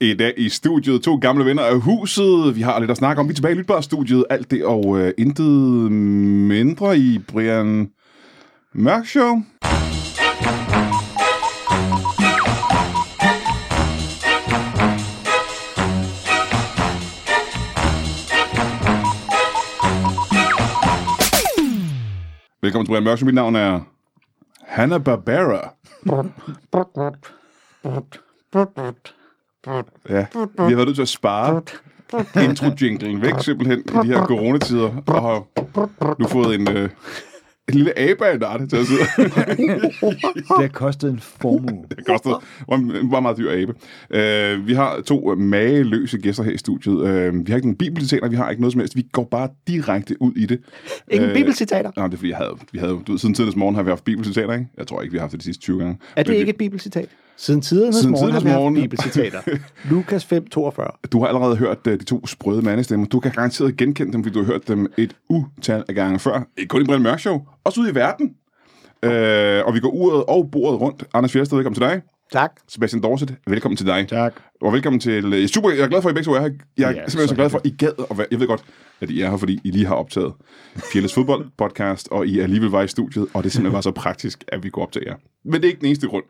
I dag i studiet to gamle venner af huset. Vi har lidt at snakke om. Vi er tilbage i Lytbar-studiet. Alt det og øh, intet mindre i Brian Mørk Show. Velkommen til Brian Mørk Show. Mit navn er Hanna Barbera. Ja, vi har været nødt til at spare intro-jinglen væk simpelthen i de her coronatider, og har nu fået en, øh, en lille abe af en art til at sidde. Det har kostet en formue. Det kostede var en var meget dyr abe. Uh, vi har to mageløse gæster her i studiet. Uh, vi har ikke nogen bibelcitater, vi har ikke noget som helst. Vi går bare direkte ud i det. Ingen Øh, bibelcitater. Nej, det er fordi, jeg havde, vi havde, du ved, siden tidens morgen har vi haft bibelcitater, ikke? Jeg tror ikke, vi har haft det de sidste 20 gange. Er det Men vi- ikke et bibelcitat? Siden tidernes Siden morgen har tidernes vi haft bibelcitater. Lukas 5, 42. Du har allerede hørt uh, de to sprøde mandestemmer. Du kan garanteret genkende dem, fordi du har hørt dem et utal af gange før. Ikke kun i Brian Mørk Show, også ude i verden. Uh, og vi går uret og bordet rundt. Anders Fjersted, velkommen til dig. Tak. Sebastian Dorset, velkommen til dig. Tak. Og velkommen til... øh, Super, jeg er glad for, at I begge to er her. Jeg er Ja, simpelthen så så glad for, at I gad at være... Jeg ved godt, at I er her, fordi I lige har optaget Fjelles Fodbold podcast, og I alligevel var i studiet, og det simpelthen var så praktisk, at vi går op til jer. Men det er ikke den eneste grund.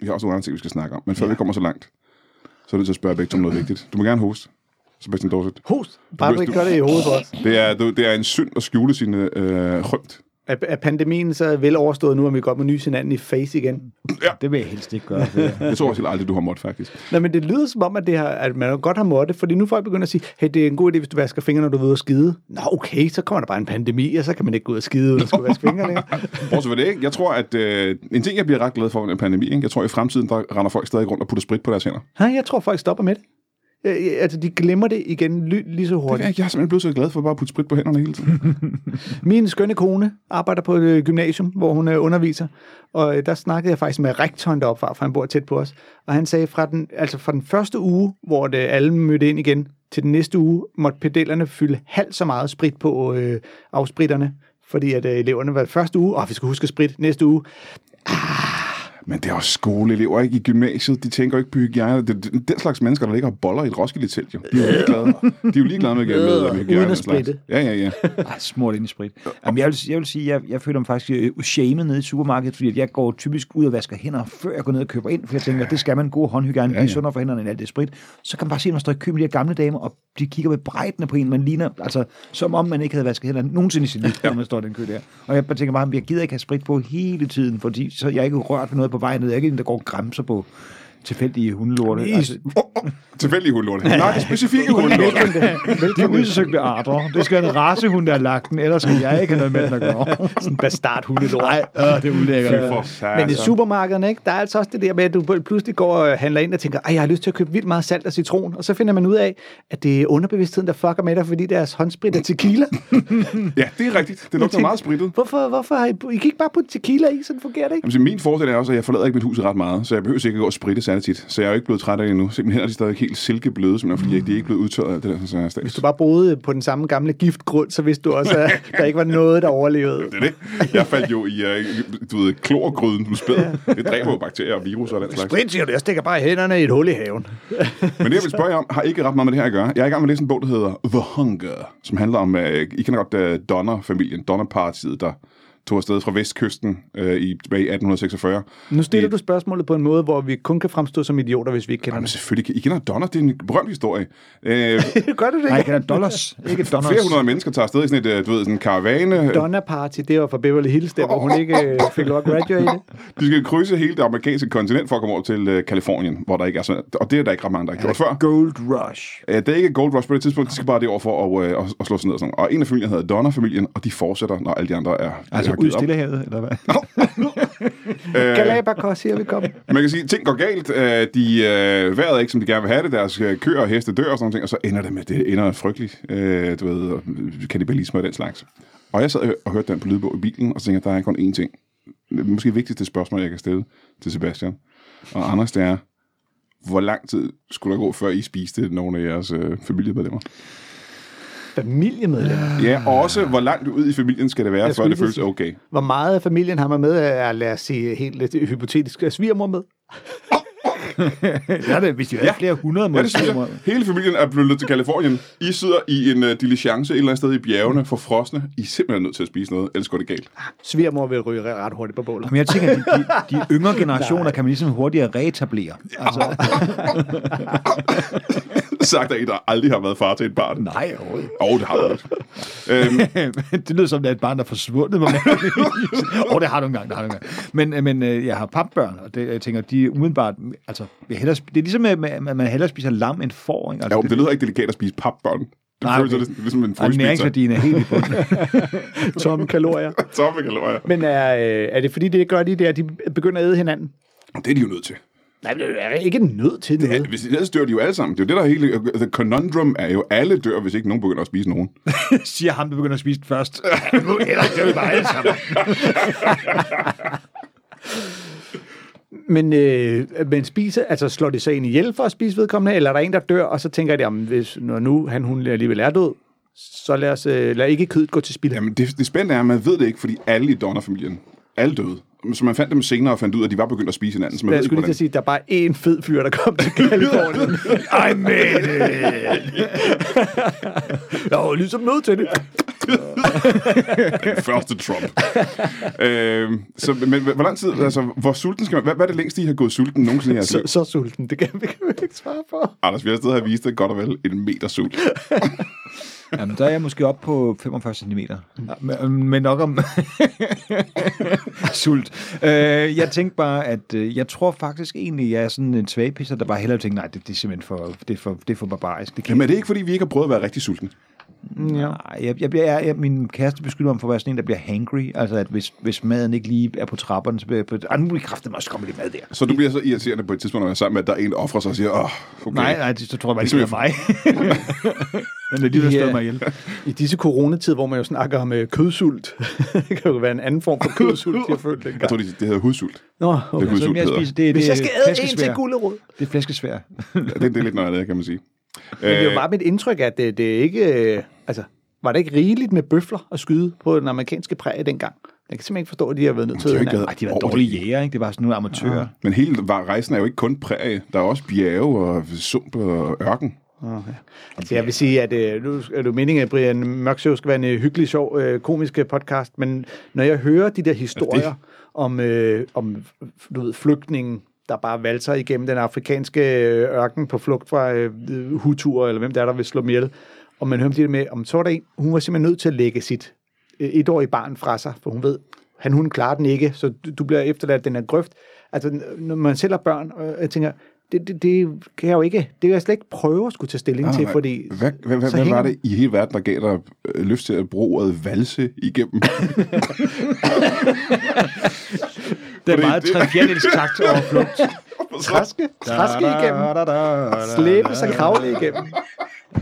Vi har også nogle andre ting, vi skal snakke om. Men før ja. vi kommer så langt, så er nødt til at spørge om noget vigtigt. Du må gerne hoste, Sebastian Dorset. Host. Bare Du- ikke gør det i hovedet for os. Det er, det er en synd at skjule sine øh, rømt. Er, er pandemien så vel overstået nu, om vi godt må nys hinanden i face igen? Det vil jeg helst ikke gøre. Det Jeg tror også aldrig, du har måttet, faktisk. Nej, men det lyder som om, at, det har, at man godt har måttet, fordi nu folk begynder at sige, hey, det er en god idé, hvis du vasker fingre, når du er ude og skide. Nå, okay, så kommer der bare en pandemi, og så kan man ikke gå ud og skide, uden at skulle vaske fingre længere. Bortset det, ikke? Jeg tror, at øh, en ting, jeg bliver ret glad for med en pandemi, ikke? jeg tror, i fremtiden, der render folk stadig rundt og putter sprit på deres hænder. Nej, jeg tror, folk stopper med det. Øh, Altså, de glemmer det igen ly- lige så hurtigt. ikke- jeg er simpelthen blevet så glad for bare at putte sprit på hænderne hele tiden. Min skønne kone arbejder på et øh, gymnasium, hvor hun øh, underviser, og øh, der snakkede jeg faktisk med rektoren deroppe fra, for han bor tæt på os, og han sagde, fra den, altså fra den første uge, hvor det, alle mødte ind igen, til den næste uge, måtte pedellerne fylde halvt så meget sprit på øh, afspritterne, fordi at øh, eleverne var første uge, og vi skal huske sprit næste uge. Men det er også skoleelever, ikke? I gymnasiet, de tænker jo ikke på hygiejne. Det, det, den slags mennesker, der ligger og boller i et roskilde telt, jo. De er jo ligeglade. De er jo ligeglade med, med, med hygiejne. Uden at spritte. Ja, ja, ja. Ej, smurt ind i sprit. Jamen, jeg, vil, jeg vil sige, jeg, jeg føler mig faktisk øh, shamed nede i supermarkedet, fordi at jeg går typisk ud og vasker hænder, før jeg går ned og køber ind, for jeg tænker, det skal man god håndhygiejne, ja, Ja, ja. ja. sundere for hænderne end alt det sprit. Så kan man bare se, at man står i kø med de her gamle damer, og de kigger med brejdende på en, man ligner, altså som om man ikke havde vasket hænderne nogensinde i sit liv, når man står i den kø der. Og jeg bare tænker bare, jeg gider ikke have sprit på hele tiden, fordi så jeg er ikke rørt ved noget på vej ned. Jeg er ikke en, der går og græmser på tilfældige hundelorte. Altså, Oh, oh, tilfældige hundlorte. Nej, er specifikke hundlorte. de udsøgte arter. Det skal en racehund, der har lagt den, ellers skal jeg ikke have noget med den at gøre. Sådan en bastard hundelort. Nej, øh, det er ulækkert. Men i supermarkederne, ikke, der er altså også det der med, at du pludselig går og handler ind og tænker, jeg har lyst til at købe vildt meget salt og citron, og så finder man ud af, at det er underbevidstheden, der fucker med dig, fordi deres håndsprit er tequila. Ja, det er rigtigt. Det lugter meget sprittet. Hvorfor, hvorfor har I, I kan ikke bare putte tequila i, sådan fungerer det ikke? Jamen, så min fordel er også, at jeg forlader ikke mit hus ret meget, så jeg behøver ikke at gå og spritte særlig tit. Så jeg er jo ikke blevet træt af det endnu. Så mine hænder de er stadig helt silkebløde, simpelthen, fordi de er ikke blevet udtørret af det der. Så jeg er Hvis du bare boede på den samme gamle giftgrund, så vidste du også, at der ikke var noget, der overlevede. Det er det. Jeg faldt jo i, uh, du ved, klorgryden, du spæd. Det dræber jo bakterier og virus og den slags. Sprit, siger du, jeg stikker bare hænderne i et hul i haven. Men det, jeg vil spørge om, har ikke ret meget med det her at gøre. Jeg er i gang med at læse en bog, der hedder The Hunger, som handler om, uh, I kender godt uh, Donner-familien, Donner-partiet, der tog afsted fra vestkysten uh, i, tilbage i 1846. Nu stiller Det- du spørgsmålet på en måde, hvor vi kun kan fremstå som idioter, hvis vi ikke kender Jamen det. selvfølgelig, I kender Donner, det er en berømt historie. Uh, Gør du det Nej, jeg ikke? kalder dollars, ikke dollars. flere hundrede mennesker tager afsted i sådan et, uh, du ved, sådan en karavane. Donna Party, det var fra Beverly Hills, der hvor hun ikke øh, fik lov at graduate. De skal krydse hele det amerikanske kontinent for at komme over til Kalifornien, hvor der ikke er sådan, og det er der ikke ret mange, der har gjort før. Gold Rush. Uh, det er ikke Gold Rush på det tidspunkt, de skal bare det over for at, uh, at, at slå sig ned og sådan noget. Og en af familierne hedder Donner-familien, og de fortsætter, når alle de andre er Altså har ud i. Stillehavet, eller hvad? Øh, Galapagos, siger vi kom. Man kan sige, ting går galt. Øh, De øh, vejret er ikke, som de gerne vil have det. Deres øh, køer og heste dør og sådan noget, og så ender det med, det ender frygteligt. Øh, du ved, og kannibalisme og den slags. Og jeg sad og- hørte den på lydbog i bilen, og så tænkte der er kun én ting. Måske vigtigste spørgsmål, jeg kan stille til Sebastian og Anders, det er, hvor lang tid skulle der gå, før I spiste nogle af jeres øh, familiemedlemmer? Familiemedlem. Ja, og også, hvor langt ud i familien skal det være, før det føles okay? Hvor meget af familien har man med, at lad os sige helt lidt hypotetisk, svigermor med? Det er det, hvis de havde flere hundrede Ja, måske. jeg. Hele familien er blevet til Kalifornien. I sidder i en uh, diligence et eller andet sted i bjergene for frosne. I er simpelthen nødt til at spise noget, ellers går det galt. Svigermor vil ryge ret hurtigt på bålet. Men jeg tænker, de, de, de yngre generationer kan man ligesom hurtigere reetablere. Altså, Sagt af en, der aldrig har været far til et barn. nej, overhovedet. Åh, oh, det har du ikke. øhm, det lyder som, det er et barn, der er forsvundet. Åh, oh, det har du engang, det har du engang. Men, øh, men øh, jeg har papbørn, og det, jeg tænker, de er umiddelbart... Altså, jeg hellere, det er ligesom, at man hellere spiser lam end får. Ikke? Altså, jo, men det lyder ikke delikat at spise papbørn. Det Nej, føles okay. okay. ligesom en og frysepizza. næringsværdien er helt i bunden. Tomme kalorier. Tomme kalorier. Men er, øh, er det fordi, det gør de der, de begynder at æde hinanden? Det er de jo nødt til. Nej, det er ikke nødt til Ja, noget. hvis ellers dør de jo alle sammen. Det er jo det, der er hele... The conundrum er jo, alle dør, hvis ikke nogen begynder at spise nogen. Siger ham, der begynder at spise det først. nu ellers dør vi bare alle sammen. Men, øh, men spiser, altså slår de sig ind ihjel for at spise vedkommende, eller er der en, der dør, og så tænker de, jamen, hvis, når nu han, hun alligevel er død, så lad, os, øh, lad ikke kødet gå til spilde. Jamen, det, det spændende er, at man ved det ikke, fordi alle i Donner-familien, alle døde. Så man fandt dem senere og fandt ud af, at de var begyndt at spise hinanden. Så man Jeg ved skulle ikke, lige sige, der er bare én fed fyr, der kom til Kalifornien. I made it. Jeg var ligesom nødt til det. hvordan- første Trump. øhm, så, men hvor lang tid, altså, hvor sulten skal man... Hvad, hvad er det længste, I har gået sulten nogensinde jeres Så, så sulten, det kan vi, kan vi ikke svare på. Anders, vi har stadig vist det godt og vel en meter sult. Jamen, der er jeg måske op på 45 cm. Men, men nok om sult. Øh, jeg tænkte bare, at øh, jeg tror faktisk egentlig, jeg er sådan en svagpisser, der bare hellere tænker, nej, det, det er simpelthen for, det er for, det er for barbarisk. Det kan Jamen er det ikke, fordi vi ikke har prøvet at være rigtig sulten? Ja. Nej, jeg, jeg, jeg, jeg, min kæreste beskylder mig for at være sådan en, der bliver hangry. Altså, at hvis, hvis maden ikke lige er på trapperne, så bliver jeg på... Ah, nu bliver kræftet mig også komme lidt mad der. Så du bliver så irriterende på et tidspunkt, når jeg er sammen med, at der er en, der offrer sig og siger, åh, oh, okay. Nej, nej, det, så tror jeg bare, Det det er mig. Men det er lige, der Ja. slår mig ihjel. I disse coronatid, hvor man jo snakker om øh, kødsult, det kan jo være en anden form for kødsult, de har følt Jeg dengang. tror, det, det hedder hudsult. Nå, Det okay. er Så hudsult, jeg hedder. spiser, det, Hvis det, jeg skal æde en til gulerod. Det er flæskesvær. Det, det er lidt noget af det, kan man sige. Men det er jo Øh, bare mit indtryk, at det, det er ikke... Øh, altså, var det ikke rigeligt med bøfler at skyde på den amerikanske præge dengang? Jeg kan simpelthen ikke forstå, at de har været nødt til De har at Ej, de var dårlige det. jæger, ikke? Det var sådan nogle amatører. Men hele var- rejsen er jo ikke kun præge. Der er også bjerge og sump og ørken. Okay. Altså, jeg vil sige, at øh, nu er jo meningen, at Brian Mørk Show skal være en øh, hyggelig, sjov, øh, komisk podcast, men når jeg hører de der historier om, øh, om du ved, flygtningen, der bare valser igennem den afrikanske ørken på flugt fra øh, huturer, eller hvem der er, der vil slå dem ihjel, og man hører det med, om så var der en, hun var simpelthen nødt til at lægge sit øh, etårige barn fra sig, for hun ved, han hun klarer den ikke, så du, du bliver efterladt den her grøft. Altså, når man selv har børn, og jeg tænker, det, det, det kan jeg jo ikke, det kan jeg slet ikke prøve at skulle tage stilling til, fordi... Hvad, hvad, hvad, hvad var hænger- det i hele verden, der gav dig øh, lyst til at bruge ordet valse igennem? Det er Fordi meget det- fjerdedels takt over flugt. Traske, traske igennem, slæbe sig kravle igennem.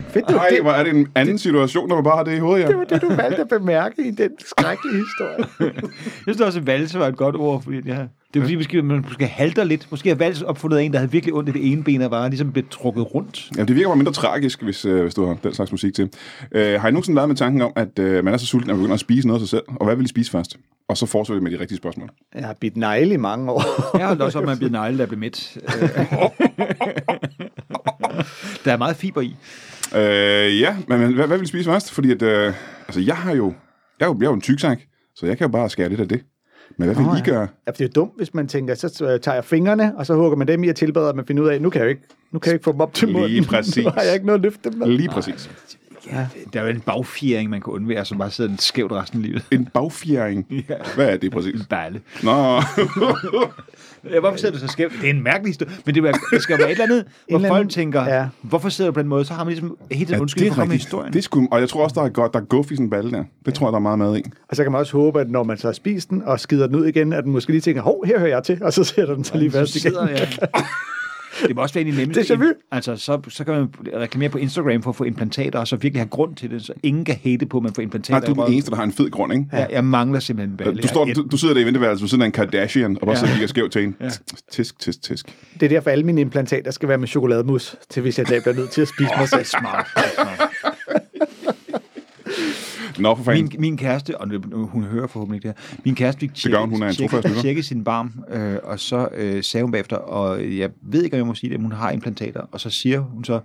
Fedt, du, Nej, det, hvor er det en anden situation, når man bare har det i hovedet, ja. det var det, du valgte at bemærke i den skrækkelige historie. Jeg synes også, at valse var et godt ord, fordi ja, det er fordi, måske, man måske halter lidt. Måske har valse opfundet af en, der havde virkelig ondt i det ene ben, og var ligesom blevet trukket rundt. Jamen, det virker bare mindre tragisk, hvis, øh, hvis du har den slags musik til. Øh, har I nogensinde været med tanken om, at øh, man er så sulten, at man begynder at spise noget af sig selv? Og hvad vil I spise først? Og så fortsætter vi med de rigtige spørgsmål. Jeg har bidt negle i mange år. Jeg holdt også op med at blive negle, der blev midt. Øh. der er meget fiber i. Øh, ja, men, men hvad, hvad vil I spise først? Fordi at, øh, altså, jeg har jo, jeg er jo, jeg er jo en tyksak, så jeg kan jo bare skære lidt af det. Men hvad vil Nå, I gøre? Ja, det er jo dumt, hvis man tænker, så tager jeg fingrene, og så hugger man dem i og tilbereder, at man finder ud af, nu kan jeg ikke, nu kan jeg ikke få dem op til Lige munden. præcis. Nu har jeg ikke noget at løfte dem med. Lige præcis. Ja. Der er jo en bagfiering, man kan undvære, som bare sidder skævt resten af livet. En bagfjering. Ja. Hvad er det præcis? Balle. Nå, Ja, hvorfor sidder du så skævt? Det er en mærkelig historie, men det, det skal være et eller andet, hvor folk anden- tænker, ja. ja. hvorfor sidder du på den måde? Så har man ligesom hele tiden ja, undskyld for at komme med historien. Det sgu, og jeg tror også, der er, godt, der er guf i sådan en balle der. Det tror jeg, der er meget mad i. Og så kan man også håbe, at når man så har spist den og skider den ud igen, at den måske lige tænker, hov, her hører jeg til, og så sætter den sig lige fast igen. sidder jeg. Det må også være en nemmeste. Déjà vu. Altså, så, så kan man reklamere på Instagram for at få implantater, og så virkelig have grund til det, så ingen kan hate på, at man får implantater. Nej, du er den eneste, der har en fed grund, ikke? Ja, jeg mangler simpelthen en balle. Du, står, du, du sidder der i venteværelset ved siden af en Kardashian, og bare Ja. sidder og kigger skævt til en. Tisk, tisk, tisk. Det er derfor, alle mine implantater skal være med chokolademus, til hvis jeg dag bliver nødt til at spise mig selv. Smart. smart. Nå, for fanden. Min, min kæreste, og hun hører forhåbentlig det her, min kæreste fik gør hun, er en tjekket, tjekket sin barm, øh, og så øh, sagde hun bagefter, og jeg ved ikke, om jeg må sige det, men hun har implantater, og så siger hun så,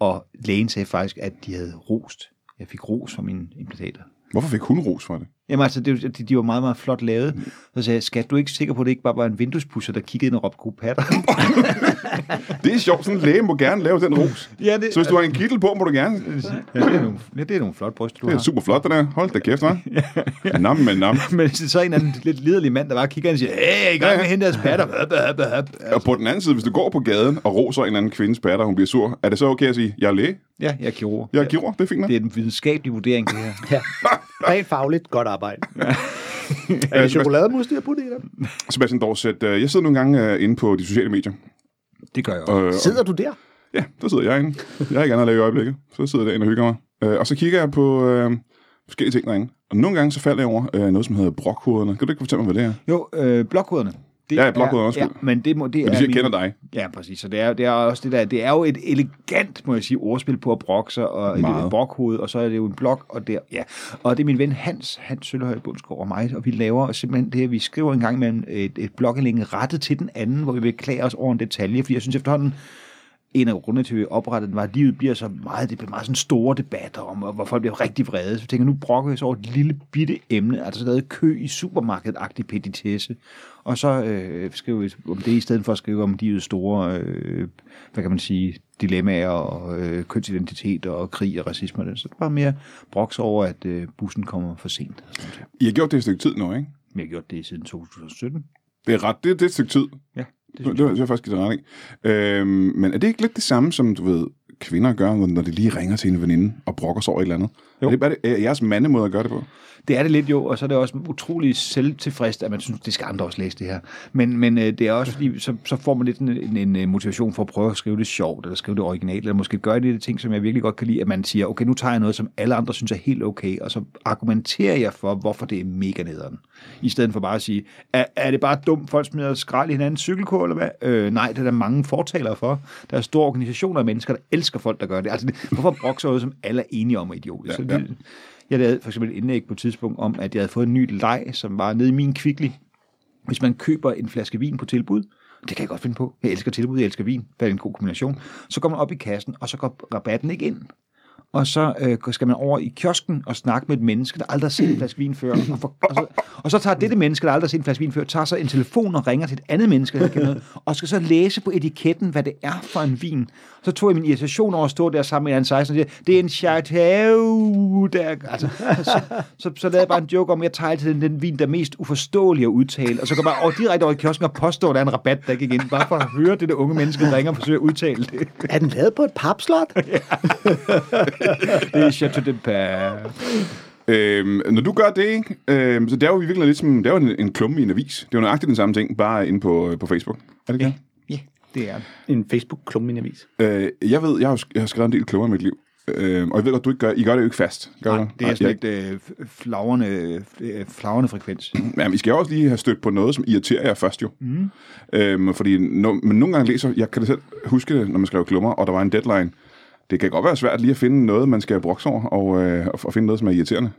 og lægen sagde faktisk, at de havde rost. Jeg fik ros for mine implantater. Hvorfor fik hun ros for det? Jamen altså, det, de, de var meget, meget flot lavet. Så sagde jeg, skat, du er ikke sikker på, at det ikke bare var en vinduespusher, der kiggede ind og råbte gode patter? Det er sjovt, sådan en læge må gerne lave den ros. ja, det, Så hvis du har en kittel på, må du gerne. ja, det, er nogle, ja, det er nogle flotte bryster, du Det er har. super flot, det der. Hold da kæft, hva'? Nam med nam. Men hvis det er så en anden lidt liderlig mand, der bare kigger og siger, hey, jeg i gang med at hente deres patter. Høp, høp, høp. Og på den anden side, hvis du går på gaden og roser en anden kvindes patter, og hun bliver sur, er det så okay at sige, jeg er læge, Ja, jeg er kirurg. jeg er kirurg, det er fint nok. Det er den videnskabelige vurdering, det her. Ja. Rent fagligt, godt arbejde. er det chokolademus, de har puttet i dem? Sebastian Dorset, øh, jeg sidder nogle gange øh, inde på de sociale medier. Det gør jeg også. Og, og, Sidder du der? ja, der sidder jeg inde. Jeg har ikke andet at lave i øjeblikket. Så sidder jeg derinde og hygger mig. Øh, og så kigger jeg på øh, forskellige ting derinde. Og nogle gange så falder jeg over øh, noget, som hedder brokhoderne. Kan du ikke fortælle mig, hvad det er? Jo, øh, blokkoderne. Det Ja, er- undskyld. Ja, men det, må, det Men er siger, min- jeg kender dig. Ja, præcis. Så det er, det er også det der, det er jo et elegant, må jeg sige, ordspil på at brokke sig, og Meget. et brokhoved, og så er det jo en blok, og der, ja. Og det er min ven Hans, Hans Sølhøj Bundsgaard og mig, og vi laver simpelthen det her, vi skriver en gang imellem et, et blokindlæg rettet til den anden, hvor vi beklager os over en detalje, fordi jeg synes efterhånden, en af grundene til, at vi oprettede den, var, at livet bliver så meget, det bliver meget sådan store debatter om, hvor folk bliver rigtig vrede. Så jeg tænker, nu brokker vi os over et lille bitte emne, altså noget kø i supermarkedet-agtig petitesse. Og så øh, skriver vi om det, i stedet for at skrive om livets store, øh, hvad kan man sige, dilemmaer og øh, kønsidentitet og krig og racisme. og den. Så det var mere broks over, at øh, bussen kommer for sent. I har gjort det et stykke tid nu, ikke? Jeg har gjort det siden 2017. Det er ret, det, det er et stykke tid. Ja, Det, det, det, det er faktisk givet ret. Øhm, men er det ikke lidt det samme, som du ved, kvinder gør, når de lige ringer til en veninde og brokker sig over et eller andet? Jo. Er det bare det, er jeres mandemåde at gøre det på? Det er det lidt jo, og så er det også utrolig selvtilfreds, at man synes, det skal andre også læse det her. Men, men øh, det er også fordi, så, så får man lidt en, en, en øh, motivation for at prøve at skrive det sjovt, eller skrive det originalt, eller måske gøre det, det ting, som jeg virkelig godt kan lide, at man siger, okay, nu tager jeg noget, som alle andre synes er helt okay, og så argumenterer jeg for, hvorfor det er mega nederen. I stedet for bare at sige, er, er det bare dumt, folk smider skrald i hinandens cykelkur, eller hvad? Øh, nej, det er der mange fortalere for. Der er store organisationer af mennesker, der elsker folk, der gør det. Altså, det, hvorfor brokke sig noget, som alle er enige om er idiotisk? Ja, så jeg lavede for eksempel et indlæg på et tidspunkt om, at jeg havde fået en ny leg, som var nede i min kvickly. Hvis man køber en flaske vin på tilbud, det kan jeg godt finde på. Jeg elsker tilbud, jeg elsker vin. Det er en god kombination. Så går man op i kassen, og så går rabatten ikke ind. Og så øh, skal man over i kiosken og snakke med et menneske, der aldrig har set en flaske vin før. Og, for, og, så, og så tager dette menneske, der aldrig har set en flaske vin før, tager så en telefon og ringer til et andet menneske, der kender noget, og skal så læse på etiketten, hvad det er for en vin. Så tog jeg min irritation over at stå der sammen med en 16 og siger, det er en Chateau. Der, altså, så, så, så, lavede jeg bare en joke om, at jeg tager altid den, den vin, der er mest uforståelig at udtale, og så går bare over, direkte over i kiosken og påstår, at der er en rabat, der gik ind, bare for at høre det der unge menneske, der ringer og forsøger at udtale det. Er den lavet på et papslot? Det er Chateau de Père. Øhm, når du gør det, ikke? Øhm, så det er jo i virkeligheden lidt som, det er jo en, en klumme i en avis. Det er jo nøjagtigt den samme ting, bare inde på, på Facebook. Er det ikke Ja, det er. En Facebook-klum i en avis. Øh, jeg ved, jeg har, jeg har skrevet en del klummer i mit liv. Øh, og jeg ved godt, du ikke gør, I gør det jo ikke fast. Gør Nej, det er slet ikke øh, flagrende, øh, flagrende frekvens. Jamen, I skal jo også lige have stødt på noget, som irriterer jer først jo. Mm. Øhm, fordi no, men nogle gange læser, jeg kan det selv huske det, når man skrev klummer, og der var en deadline. Det kan godt være svært lige at finde noget, man skal brokse over, og, øh, og, og finde noget, som er irriterende.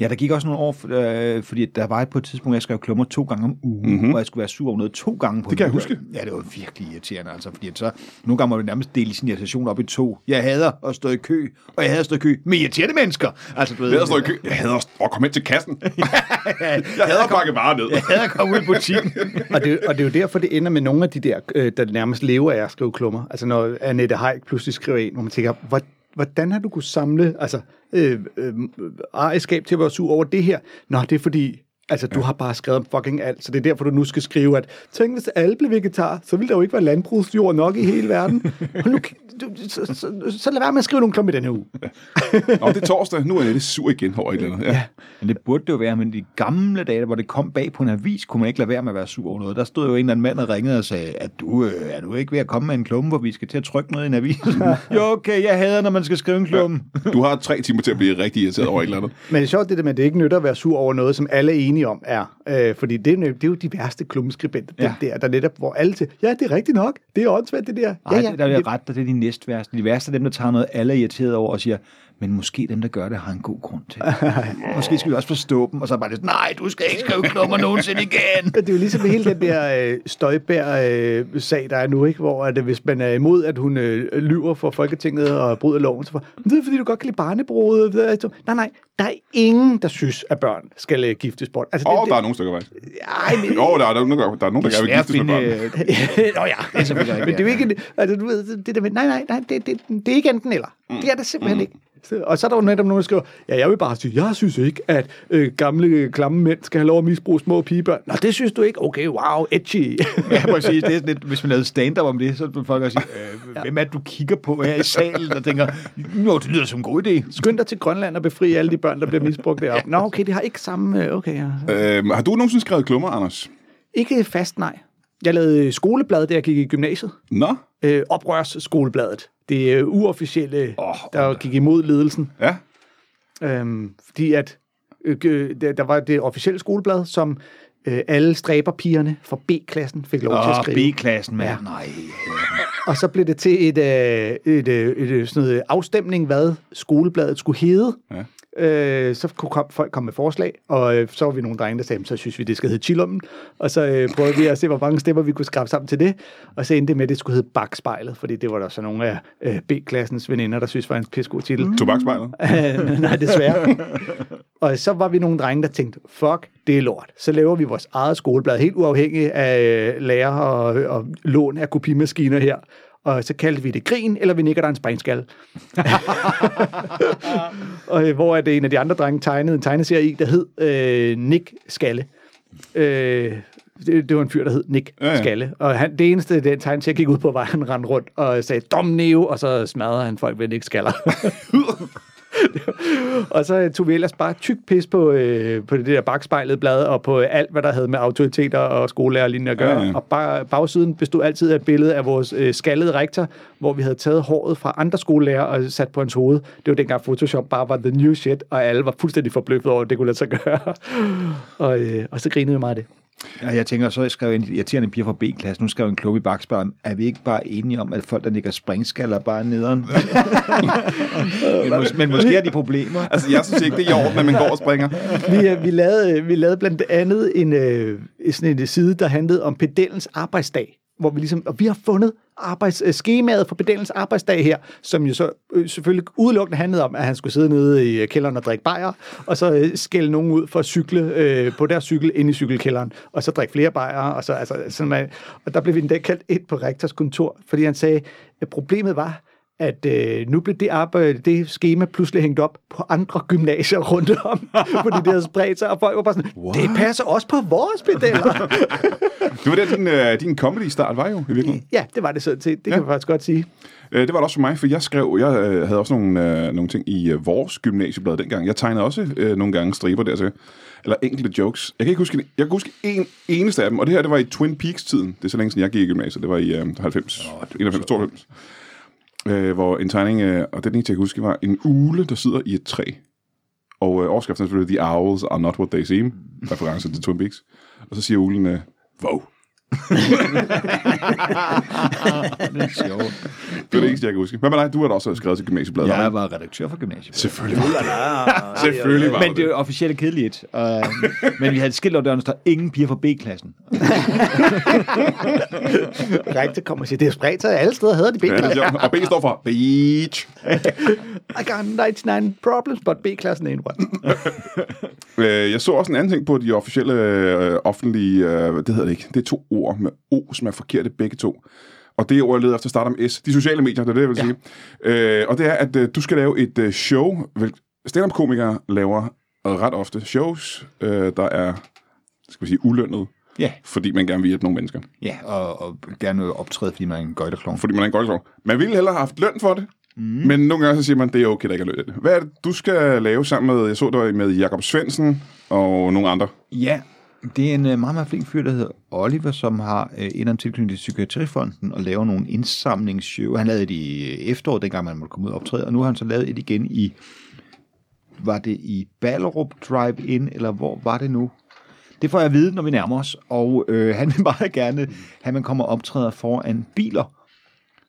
Ja, der gik også nogle år, øh, fordi der var et på et tidspunkt, jeg skrev klummer to gange om ugen, mm-hmm. hvor jeg skulle være sur over noget to gange på Det kan jeg huske. Ja, det var virkelig irriterende, altså, fordi at så, nogle gange må du nærmest dele sin irritation op i to. Jeg hader at stå i kø, og jeg hader at stå i kø med irriterende mennesker. Altså, du ved, Jeg hader at stå i kø. Jeg hader at komme ind til kassen. jeg hader at pakke varer ned. Jeg hader at komme ud i butikken. og, det, og det er jo derfor, det ender med nogle af de der, øh, der nærmest lever af at skrive klummer. Altså når Annette Haik pludselig skriver en, hvor man tænker, hvor, hvordan har du kunnet samle altså, Øh, øh, øh, ejerskab til at være sur over det her? Nå, det er fordi, altså, du har bare skrevet om fucking alt, så det er derfor, du nu skal skrive, at tænk, hvis alle blev vegetar, så ville der jo ikke være landbrugsjord nok i hele verden. Og nu, du, så, så, så, så lad være med at skrive nogle klummer i denne uge. Nå, det er torsdag. Nu er jeg lidt sur igen over et eller andet. Ja. Men det burde det jo være, men de gamle dage, hvor det kom bag på en avis, kunne man ikke lade være med at være sur over noget. Der stod jo en eller anden mand og ringede og sagde, at du, øh, er du ikke ved at komme med en klumme, hvor vi skal til at trykke noget i en avis? jo, okay, jeg hader, når man skal skrive en klumme. Du har tre timer til at blive rigtig irriteret over et eller andet. Men det er sjovt det der med, at det ikke nytter at være sur over noget, som alle er enige om er, øh, fordi det er, jo- det er jo de værste klummeskribenter, ja. Der, der netop, hvor alle til, ja, det er rigtigt nok, det er åndssvagt det der. Ej, ja, ja, der er ret, det er de næst værste. De værste er dem, der tager noget, alle er irriteret over og siger, men måske dem, der gør det, har en god grund til det. måske skal vi også forstå dem, og så er bare det, nej, du skal ikke skrive klummer nogensinde igen. Det er jo ligesom hele den der øh, Støjbær-sag, der er nu, ikke? hvor at, øh, hvis man er imod, at hun øh, lyver for Folketinget og bryder loven, så "Men det er fordi, du godt kan lide barnebruget. Nej, nej, der er ingen, der synes, at børn skal øh, giftes bort. Altså, Åh, oh, der er nogle stykker faktisk. Ej, men, Jo, der er, der er nogen, der, der, er nogen, der gerne vil giftes med finde... børn. Nå ja, selvfølgelig ikke, men det er jo ikke, altså, du ved, det der med, nej, nej, nej, det, det, det er ikke enten eller. Det er det simpelthen ikke. Og så er der jo netop nogen, der skriver, ja, jeg vil bare sige, jeg synes ikke, at øh, gamle, øh, klamme mænd skal have lov at misbruge små pigebørn. Nå, det synes du ikke? Okay, wow, edgy. Ja, præcis. Det er sådan lidt, hvis man lavede stand-up om det, så ville folk også sige, øh, hvem er det, du kigger på her i salen, og tænker, jo, det lyder som en god idé. Skynd dig til Grønland og befri alle de børn, der bliver misbrugt deroppe. Nå, okay, det har ikke samme... øh, Okay, ja. Øhm, har du nogensinde skrevet klummer, Anders? Ikke fast, nej. Jeg lavede skoleblad, da jeg gik i gymnasiet. Nå? Øh, oprørsskolebladet. Det er uofficielle, oh, der gik imod ledelsen. Ja. Øhm, fordi at øh, øh, der, var det officielle skoleblad, som øh, alle stræberpigerne fra B-klassen fik lov til at skrive. B-klassen, mand. Ja. Nej. Og så blev det til et, øh, et, øh, et, et sådan noget afstemning, hvad skolebladet skulle hedde. Ja. Øh, så kunne kom, folk komme med forslag, og øh, så var vi nogle drenge, der sagde, så synes vi, det skal hedde Chillummen. Og så øh, prøvede vi at se, hvor mange stemmer vi kunne skrabe sammen til det. Og så endte det med, at det skulle hedde Bakspejlet, fordi det var der så nogle af øh, B-klassens veninder, der synes var en pissegod titel. Mm. Tobaksspejlet? Nej, desværre. og så var vi nogle drenge, der tænkte, fuck, det er lort. Så laver vi vores eget skoleblad, helt uafhængig af øh, lærer og, og lån af kopimaskiner her. Og så kaldte vi det Grin, eller vi nikker der en springskal. og, øh, hvor er det en af de andre drenge tegnede en tegneserie i, der hed øh, Nick Skalle. Øh, det, det var en fyr, der hed Nick Ja, ja. Skalle. Og han, det eneste, den tegneserie gik ud på, var, at han rendte rundt og sagde, dom neo, og så smadrede han folk ved Nick Skaller. og så tog vi ellers bare tyk pis på, øh, på det der bagspejlede blad, og på alt, hvad der havde med autoriteter og skolelærer lignende at gøre. Ja, Ja. Og bare, bagsiden bestod altid af et billede af vores øh, skaldede rektor, hvor vi havde taget håret fra andre skolelærer og sat på hans hoved. Det var dengang Photoshop bare var the new shit, og alle var fuldstændig forbløffet over, at det kunne lade sig gøre. og, øh, og så grinede vi meget af det. Ja, jeg tænker, så jeg skrev en irriterende piger fra B-klassen, nu skrev jeg en klub i bakspejlen. Er vi ikke bare enige om, at folk, der ligger springskaller, bare er nederen? men, mås- men måske er de problemer. Altså, jeg synes ikke, det er i orden, at man går og springer. vi, øh, vi, lavede, vi lavede blandt andet en, øh, sådan en side, der handlede om pedellens arbejdsdag. Hvor vi ligesom, og vi har fundet arbejdsskemaet øh, for pedellens arbejdsdag her, som jo så øh, selvfølgelig udelukkende handlede om, at han skulle sidde nede i øh, kælderen og drikke bajer, og så øh, skælde nogen ud for at cykle øh, på deres cykel ind i cykelkælderen, og så drikke flere bajer, og så altså, sådan, man, og der blev vi endda kaldt ind på rektors kontor, fordi han sagde, at problemet var, at øh, nu blev det, arbejde, det schema pludselig hængt op på andre gymnasier rundt om, fordi det havde spredt sig, og folk var bare sådan, What? det passer også på vores pedeller. Det var der, din, øh, din comedy-start var jo, i virkeligheden. ja, det var det sådan set. Det Ja. kan man faktisk godt sige. Øh, det var det også for mig, for jeg skrev, jeg øh, havde også nogle, øh, nogle ting i øh, vores gymnasieblad dengang. Jeg tegnede også øh, nogle gange striber der til, eller enkelte jokes. Jeg kan ikke huske, jeg kan huske en eneste af dem, og det her, det var i Twin Peaks-tiden. Det er så længe siden, jeg gik i gymnasiet. Det var i øh, 90, 91, 92. Øh, hvor en tegning, øh, og det eneste, jeg kan huske, var en ule, der sidder i et træ. Og øh, overskriften er selvfølgelig, The owls are not what they seem. Reference til Twin Peaks. Og så siger ulen, øh, wow. Det er sjovt. Det er det eneste, jeg kan huske. Hvad med dig? Du har da også skrevet til gymnasiebladet. Jeg var redaktør for gymnasiet. Selvfølgelig var det. Selvfølgelig var Men det. det er jo officielt kedeligt. Uh, men vi havde et skilt over døren, der står ingen piger fra B-klassen. Rektor kommer og siger, det er spredt sig alle steder, hedder de Ja, det er B-klasse. sjovt. Og B står for beach. I got 99 problems, but B-klassen ain't one. Øh, Jeg så også en anden ting på de officielle øh, offentlige, øh, det hedder det ikke, det er to ord med O, som er forkerte begge to. Og det ord, jeg leder efter, starter med S. De sociale medier, det er det, jeg vil sige. Øh, og det er, at øh, du skal lave et øh, show. Stand-up-komikere laver ret ofte shows, øh, der er, skal vi sige, ulønnet, Ja, fordi man gerne vil hjælpe nogle mennesker. ja og, og gerne vil optræde, fordi man er en gøjterklon. Fordi man er en godt Man ville hellere have haft løn for det, mm. men nogle gange så siger man, det er okay, der ikke er løn. Hvad er det, du skal lave sammen med, jeg så dig med Jakob Svendsen og nogle andre? Ja, det er en øh, meget, meget flink fyr, der hedder Oliver, som har øh, en anden tilknytning til Psykiatrifonden og laver nogle indsamlingsshow. Han lavede det i øh, efteråret, dengang man måtte komme ud og optræde, og nu har han så lavet et igen i, var det i Ballerup Drive-In, eller hvor var det nu? Det får jeg at vide, når vi nærmer os. Og øh, han vil meget gerne have, at man kommer og optræder foran biler.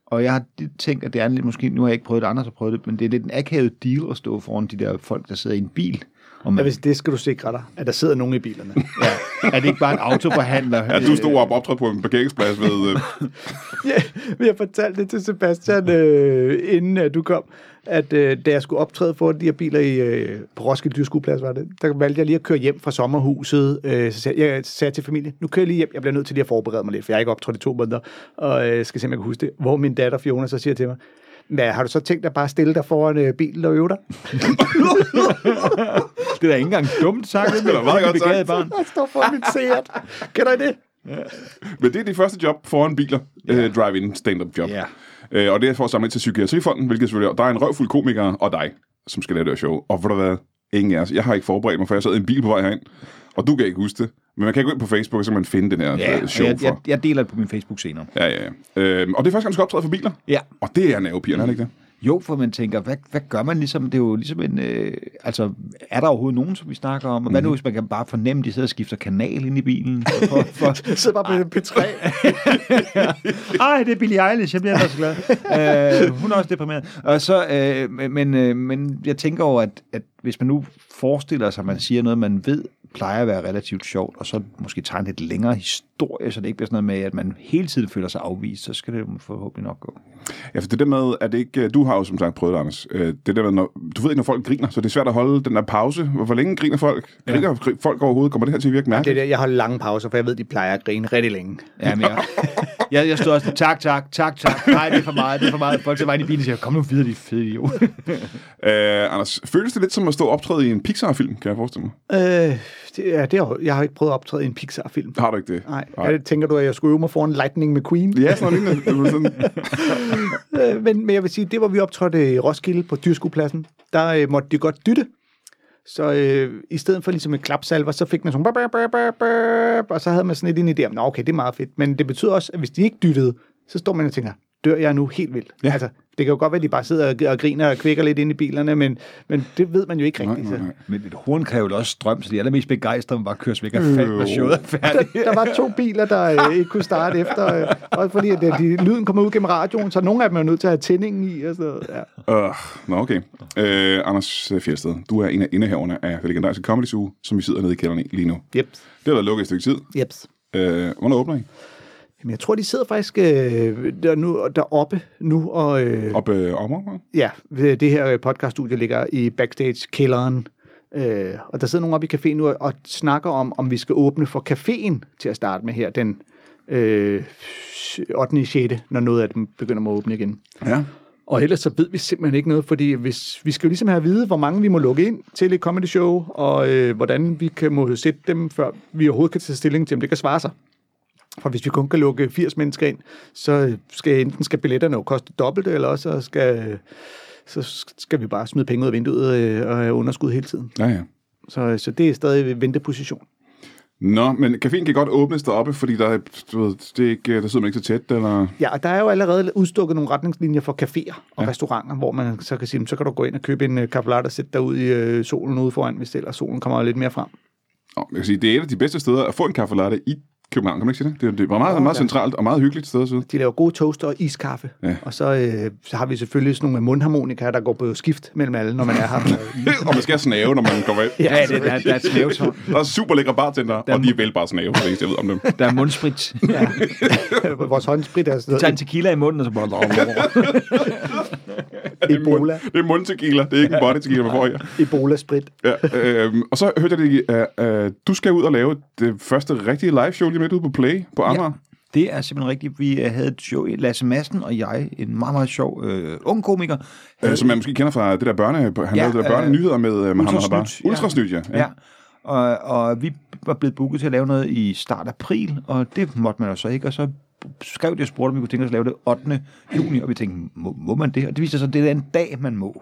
Og jeg har tænkt, at det er lidt, måske, nu har jeg ikke prøvet det, andre har prøvet det, men det er lidt en akavet deal at stå foran de der folk, der sidder i en bil. Og Ja, man, hvis det skal du sikre dig, at der sidder nogen i bilerne. ja, er det ikke bare en autoforhandler? Ja, du stod op og optrådte på en parkeringsplads ved... Øh, ja, jeg fortalte det til Sebastian, øh, inden øh, du kom, at øh, da jeg skulle optræde for de her biler i, øh, på Roskilde Dyrskueplads, var det, der valgte jeg lige at køre hjem fra sommerhuset. Øh, så sagde jeg, sagde til familien, nu kører jeg lige hjem, jeg bliver nødt til lige at forberede mig lidt, for jeg har ikke optrådt i to måneder, og øh, skal se, om jeg kan huske det. Hvor min datter Fiona så siger til mig, hvad, har du så tænkt dig bare at stille dig foran øh, bilen og øve dig? Det er da ikke engang dumt sagt. Det var meget godt sagt. Barn. Jeg står foran mit Seat. Kender I det? men det er de første job foran biler. Øh, drive-in stand-up job. Ja. Øh, og det er for at samle til Psykiatrifonden, hvilket selvfølgelig er, der er en røvfuld komikere og dig, som skal lave det her show. Og hvor der været ingen af os. Jeg har ikke forberedt mig, for jeg sad i en bil på vej herind, og du kan ikke huske det. Men man kan gå ind på Facebook, og så kan man finde den her Ja, øh, show jeg, for. jeg, jeg deler det på min Facebook senere. Ja, ja, ja. Øhm, og det er første gang, du skal optræde for biler. Ja. Og det er nervepigerne, er det ikke det? Jo, for man tænker, hvad, hvad gør man ligesom? Det er jo ligesom en... Øh, altså, er der overhovedet nogen, som vi snakker om? Og hvad nu, hvis man kan bare fornemme, at de sidder og skifter kanal ind i bilen? For, for, Jeg sidder bare på P3. Ej, det er Billie Eilish, jeg bliver da så glad. øh, hun er også deprimeret. Og så, øh, men, øh, men jeg tænker over, at, at hvis man nu forestiller sig, at man siger noget, man ved plejer at være relativt sjovt, og så måske tegne lidt længere historie, så det ikke bliver sådan noget med, at man hele tiden føler sig afvist, så skal det jo forhåbentlig nok gå. Ja, for det der med, at det ikke... Du har jo som sagt prøvet det, Anders. Øh, Det der med, når, du ved ikke, når folk griner, så det er svært at holde den der pause. Hvor længe griner folk? Griner ja. folk overhovedet? Kommer det her til at virke Det mærkeligt? er det, jeg holder lange pauser, for jeg ved, de plejer at grine rigtig længe. Ja, men jeg, jeg, jeg stod også, tak, tak, tak, tak, nej, det er for meget, det er for meget. Folk til vejen i bilen og siger, kom nu videre, de fede idiot. Øh, Anders, føles det lidt som at stå optræde i en Pixar-film, kan jeg forestille mig? Øh, ja, det har, jeg har ikke prøvet at optræde i en Pixar-film. Har du ikke det? Nej, Nej. tænker du, at jeg skulle øve mig foran Lightning McQueen? Ja, sådan lignende. Var sådan, men, men jeg vil sige, det hvor vi optrådte i Roskilde på Dyrskuepladsen, der øh, måtte de godt dytte. Så øh, i stedet for ligesom et klapsalver, så fik man sådan, burp, burp, burp, burp, og så havde man sådan lidt en idé om, Nå, okay, det er meget fedt. Men det betyder også, at hvis de ikke dyttede, så står man og tænker, dør jeg nu helt vildt? Ja. Altså, det kan jo godt være, at de bare sidder og, griner og kvækker lidt ind i bilerne, men, men det ved man jo ikke rigtigt. nej. Men et horn kræver jo også strøm, så de allermest begejstrede bare køres væk og fat, når showet er færdigt. Der, der var to biler, der øh, ikke kunne starte efter, øh, også fordi at, øh, de, lyden kommer ud gennem radioen, så nogle af dem er nødt til at have tændingen i. Og sådan noget. Ja. Uh, nå, okay. Øh, Anders Fjeldsted, du er en af indehaverne af det legendariske Comedy Zoo, som vi sidder nede i kælderen i lige nu. Yep. Det har været lukket et stykke tid. Jeps. Øh, hvornår åbner I? Jamen, jeg tror, de sidder faktisk øh, der nu, deroppe nu, og øh, Op øh, om ja, ved det her podcaststudie ligger i backstage-kælderen, øh, og der sidder nogen oppe i caféen nu og, og snakker om, om vi skal åbne for caféen til at starte med her den øh, 8. 6., når noget af dem begynder at åbne igen. Ja. Og ellers så ved vi simpelthen ikke noget, fordi hvis, vi skal jo ligesom have at vide, hvor mange vi må lukke ind til et comedy show, og øh, hvordan vi kan må sætte dem, før vi overhovedet kan tage stilling til, om det kan svare sig. For hvis vi kun kan lukke 80 mennesker ind, så skal enten skal billetterne jo koste dobbelt, eller også så skal, så skal vi bare smide penge ud af vinduet øh, og have underskud hele tiden. Ja, ja. Så, så det er stadig en venteposition. Nå, men caféen kan godt åbnes deroppe, fordi der, er, du ved, det er ikke, der sidder man ikke så tæt, eller... Ja, og der er jo allerede udstukket nogle retningslinjer for caféer og Ja. restauranter, hvor man så kan sige, så kan du gå ind og købe en uh, kaffe og sætte dig ud i uh, solen ude foran, hvis ellers solen kommer lidt mere frem. Nå, jeg kan sige, det er et af de bedste steder at få en kaffe i København, kan man ikke sige det? Det, er- det var meget, meget centralt og meget hyggeligt sted at sidde. De laver gode toaster og iskaffe. Ja. Og så, øh, så har vi selvfølgelig sådan nogle mundharmonika, der går på skift mellem alle, når man er her. og man skal snave, når man kommer ind. Ja, det, der, der er et snævetårn. Der er super lækre bartender, og de er vel bare snave, eneste, jeg ved om dem. Der er mundsprit. ja. Vores håndsprit er sådan Tag en noget. tequila i munden, og så bare... Ebola. Det er mundtequila, det er ikke en body tequila, man får her. Ebola-sprit. Ja, øh, og så hørte jeg det, at uh, du skal ud og lave det første rigtige live show lige midt ude på Play på Amager. Det er simpelthen rigtigt. Vi øh, havde et show, Lasse Madsen og jeg, en meget, meget sjov øh, ung komiker. Ja. Øh, som man måske kender fra det der børne... Han Ja, ja, lavede det der øh, børnenyheder med uh, Mohammed Habar. Ultrasnyt, ja. Ultrasnyt, ja. Ja. Og, og vi var blevet booket til at lave noget i start april, og det måtte man jo så ikke, og så skrev de og spurgte, om vi kunne tænke os at lave det 8. juni, og vi tænkte, må, må man det? Og det viser sig, at det er en dag, man må.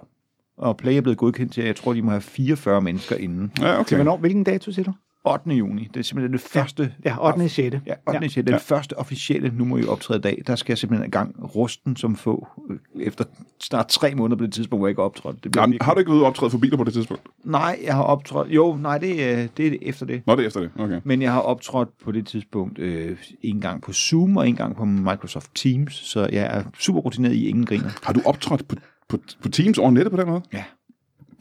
Og Play er blevet godkendt til, jeg tror, de må have 44 mennesker inden. Ja, okay. hvornår? Hvilken dato siger du? 8. juni. Det er simpelthen det første... Ja, 8. 6. Ja, 8. Ja. Den første officielle, nu må I optræde dag, der skal jeg simpelthen i gang rusten som få, øh, efter snart tre måneder på det tidspunkt, hvor jeg ikke har optrådt. Det bliver Jamen, virkelig- har du ikke været optræde for biler på det tidspunkt? Nej, jeg har optrådt... Jo, nej, det, er- det er efter det. Nå, det er efter det. Okay. Men jeg har optrådt på det tidspunkt øh, en gang på Zoom og en gang på Microsoft Teams, så jeg er super rutineret i ingen griner. Har du optrådt på, på, på Teams over nettet på den måde? Ja.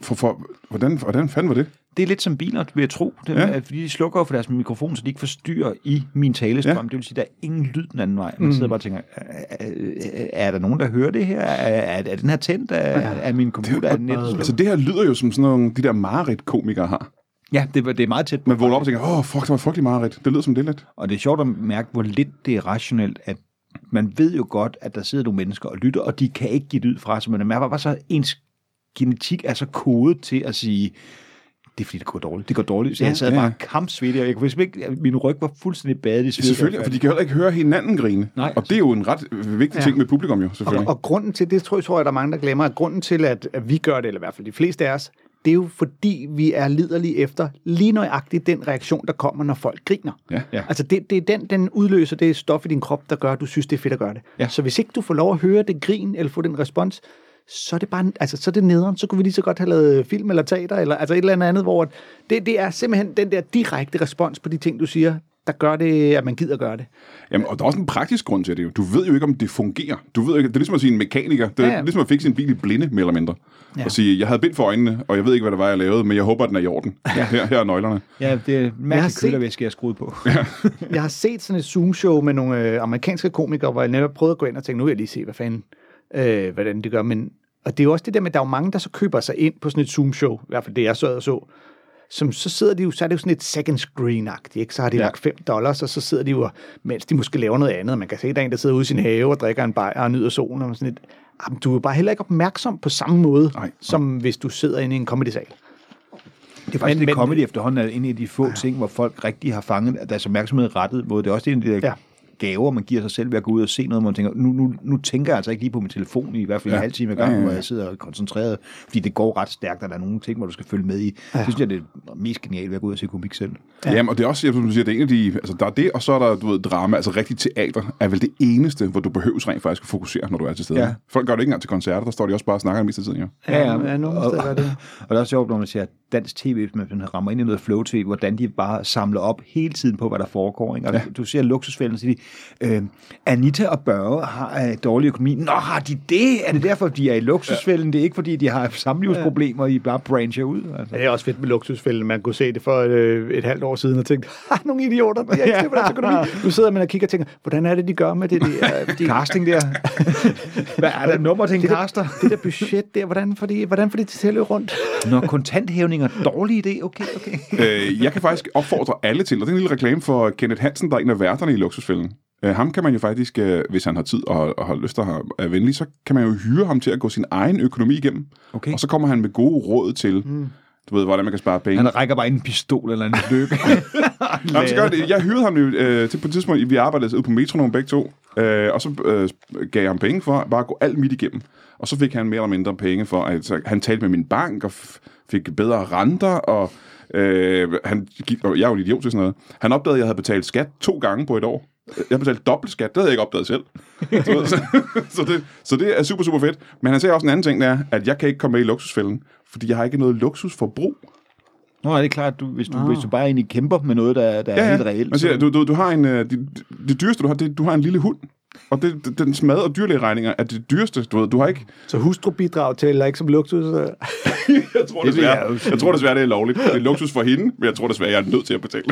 For, for, hvordan, hvordan fanden var det? Det er lidt som biler, vil jeg tro. Det, Ja. ja. Fordi de slukker for deres mikrofon, så de ikke forstyrrer i min talestrøm. Ja. Ja. Det vil sige, at der er ingen lyd den anden vej. Man sidder bare og tænker, er, er, er der nogen, der hører det her? Er, er, er den her tændt? Er, er min computer? Er den net? Altså, det her lyder jo som sådan nogle, de der mareridt-komikere har. Ja, det, var- det er meget tæt på. Man vågner op og tænker, åh, fuck, det var frygtelig mareridt. Det lyder som det lidt. Og det er sjovt at mærke, hvor lidt det er rationelt, at man ved jo godt, at der sidder nogle mennesker og lytter, og de kan ikke give lyd fra sig, men man mærker bare så, ens genetik er så kodet til at sige, det er fordi, det går dårligt. Det går dårligt. Så Ja. jeg sad Ja, bare kampsvedig, og jeg kunne ikke, min ryg var fuldstændig badet i sved. Selvfølgelig, for de kan heller ikke høre hinanden grine. Nej. Og det er jo en ret vigtig Ja. ting med publikum jo, Og, selvfølgelig. og grunden til, det tror jeg, tror jeg, der er mange, der glemmer, at grunden til, at, at vi gør det, eller i hvert fald de fleste af os, det er jo fordi, vi er liderlige efter lige nøjagtigt den reaktion, der kommer, når folk griner. Ja. Ja. Altså det, det er den, den udløser det stof i din krop, der gør, at du synes, det er fedt at gøre det. Ja. Så hvis ikke du får lov at høre det grin, eller få den respons, så er det bare, altså, så er det nederen. Så kunne vi lige så godt have lavet film eller teater, eller altså et eller andet, hvor det, det er simpelthen den der direkte respons på de ting, du siger, der gør det, at man gider gøre det. Jamen, og der er også en praktisk grund til det jo. Du ved jo ikke, om det fungerer. Du ved ikke, det er ligesom at sige en mekaniker. Det er Ja, ja, ja. ligesom at fikse en bil i blinde, mere eller mindre. Ja. Ja. Og sige, jeg havde bind for øjnene, og jeg ved ikke, hvad det var, jeg lavede, men jeg håber, at den er i orden. Ja. Her, her er nøglerne. Ja, det er Jeg har mærkelig set- kølervæske, jeg er skruet på. Jeg har set sådan et Zoom-show med nogle øh, amerikanske komikere, hvor jeg netop prøvede at gå ind og tænke, nu vil jeg lige se, hvad fanden, øh, hvordan det gør. Men, og det er jo også det der med, at der er jo mange, der så køber sig ind på sådan et Zoom-show, i hvert fald det, jeg så og så, som så sidder de jo, så er det jo sådan et second screen-agtigt, ikke? Så har de ja. Lagt 5 dollars, og så sidder de jo, mens de måske laver noget andet. Man kan se, der er en, der sidder ude i sin have og drikker en bajer og nyder solen, og sådan lidt. Jamen, du er bare heller ikke opmærksom på samme måde, Nej, nej. som hvis du sidder inde i en comedy-sal. Det er faktisk Men- men, det men- comedy efterhånden er en af de få ja. ting, hvor folk rigtig har fanget at deres opmærksomhed rettet mod. Det er også en af de der Ja. Ja. gaver, man giver sig selv ved at gå ud og se noget, hvor man tænker, nu, nu, nu tænker jeg altså ikke lige på min telefon i hvert fald ja. Ja. en halv time ad Ja, gangen, ja, ja. hvor jeg sidder koncentreret, fordi det går ret stærkt, og der er nogle ting, hvor du skal følge med i. Ja. Det synes jeg, det er mest genialt ved at gå ud og se komik selv. Ja. Jamen, og det er også, jeg som du siger, det er en af de, altså der er det, og så er der, du ved, drama, altså rigtig teater, er vel det eneste, hvor du behøves rent faktisk at fokusere, når du er til stede. Ja. Folk gør det ikke engang til koncerter, der står de også bare og snakker mest af tiden, jo. Ja, ja, nogle og, steder er det. og det er også sjovt, når man ser dansk tv, hvis man rammer ind i noget flow tv, hvordan de bare samler op hele tiden på, hvad der foregår. Ikke? Og ja. du ser luksusfælden, så siger de, øh, Anita og Børge har øh, dårlig økonomi. Nå, har de det? Er det derfor, de er i luksusfælden? Ja. Det er ikke, fordi de har samlivsproblemer, I bare brancher ud. Altså. Ja, det er også fedt med luksusfælden. Man kunne se det for et, øh, et halvt år siden og tænkte, ah, nogle idioter, de har ikke styr på deres økonomi. Nu sidder man og kigger og tænker, hvordan er det, de gør med det der, de, Casting der. Hvad er der et nummer til en det, caster? det der budget der, hvordan får de, hvordan får de det til at løbe rundt? Når kontanthævninger er dårlig idé, okay, okay. øh, jeg kan faktisk opfordre alle til, og det er en lille reklame for Kenneth Hansen, der er en af værterne i Luksusfælden. Øh, ham kan man jo faktisk, øh, hvis han har tid og, og har lyst til at være venlig, så kan man jo hyre ham til at gå sin egen økonomi igennem. Okay. Og så kommer han med gode råd til, mm. du ved, hvordan man kan spare penge. Han rækker bare en pistol eller en lykke. Nå, så gør det. Jeg hyrede ham øh, til på et tidspunkt, vi arbejdede ude på Metronom begge to, øh, og så øh, gav jeg ham penge for bare at gå alt midt igennem. Og så fik han mere eller mindre penge for, at så, han talte med min bank og fik bedre renter, og øh, han gik, og jeg er jo en idiot til sådan noget. Han opdagede, at jeg havde betalt skat to gange på et år. Jeg betalte dobbelt skat, det havde jeg ikke opdaget selv. så, så, det, så det er super, super fedt. Men han sagde også en anden ting, der er, at jeg kan ikke komme med i luksusfælden, fordi jeg har ikke noget luksusforbrug. Nå, er det klart, du, hvis, du, hvis du bare egentlig kæmper med noget, der, der er helt reelt. Man siger, du, du, du har en, øh, det, det dyreste, du har, det, du har en lille hund. Og det, det, den mad- og dyrlægeregninger er det dyreste, du ved. Du har ikke... Så hustrubidrag tæller ikke som luksus. øh. Jeg tror, Det desværre, jeg jeg tror desværre, det er lovligt. Det er luksus for hende, men jeg tror desværre, jeg er nødt til at betale.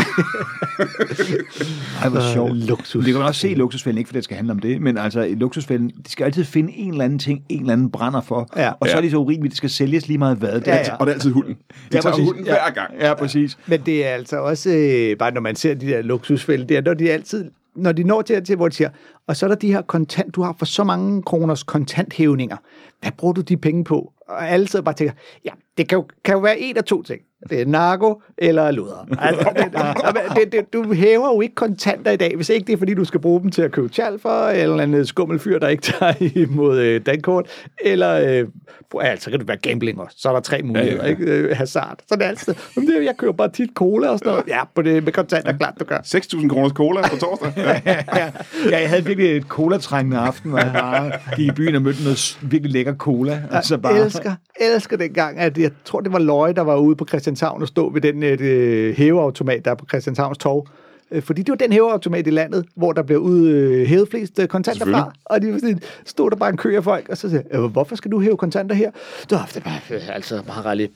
Ej, hvor sjovt. Øh, luksus. Det kan man også se i luksusfælden, ikke fordi det skal handle om det, men altså i luksusfælden, de skal altid finde en eller anden ting, en eller anden brænder for, Ja. og så Ja. er det så urimeligt, det skal sælges lige meget hvad. Det er Ja, ja. Og det er altid hunden. De Ja, tager præcis. hunden Ja. hver gang. Ja, præcis. Men det er altså også, øh, bare når man ser de der luksusfælde, det er, når de altid, når de når til, til, hvor de siger, og så er der de her kontant, du har for så mange kroners kontanthævninger. Hvad bruger du de penge på? Og alle sidder bare og tænker, ja, det kan jo, kan jo være en af to ting det er narko eller luder. Altså, det, det, det, du hæver jo ikke kontanter i dag, hvis ikke det er, fordi du skal bruge dem til at købe tjal for, eller en skummelfyr, der ikke tager imod øh, dankort, eller øh, altså, så kan det være gambling også. Så er der tre muligheder, Ja, ja, ja, ja. ikke? Øh, hazard. Så det er altid, "Jamen, det, jeg køber bare tit cola og sådan noget. Ja, på det, med kontanter, klart du gør. 6.000 kroners cola på torsdag. Ja. ja, ja, jeg havde virkelig et cola-trængende aften, hvor jeg bare gik i byen og mødte noget virkelig lækker cola. Og så Jeg bare, elsker, elsker den gang, at jeg tror, det var Løje, der var ude på Christianshavn og stå ved den øh, øh, hæveautomat, der er på Christianshavns Torv. Øh, Fordi det var den hæveautomat i landet, hvor der blev ud øh, hævet flest øh, kontanter fra. Og de var sådan, stod der bare en kø af folk, og så sagde jeg, "Øh, hvorfor skal du hæve kontanter her? Det var det bare øh, altså meget lidt.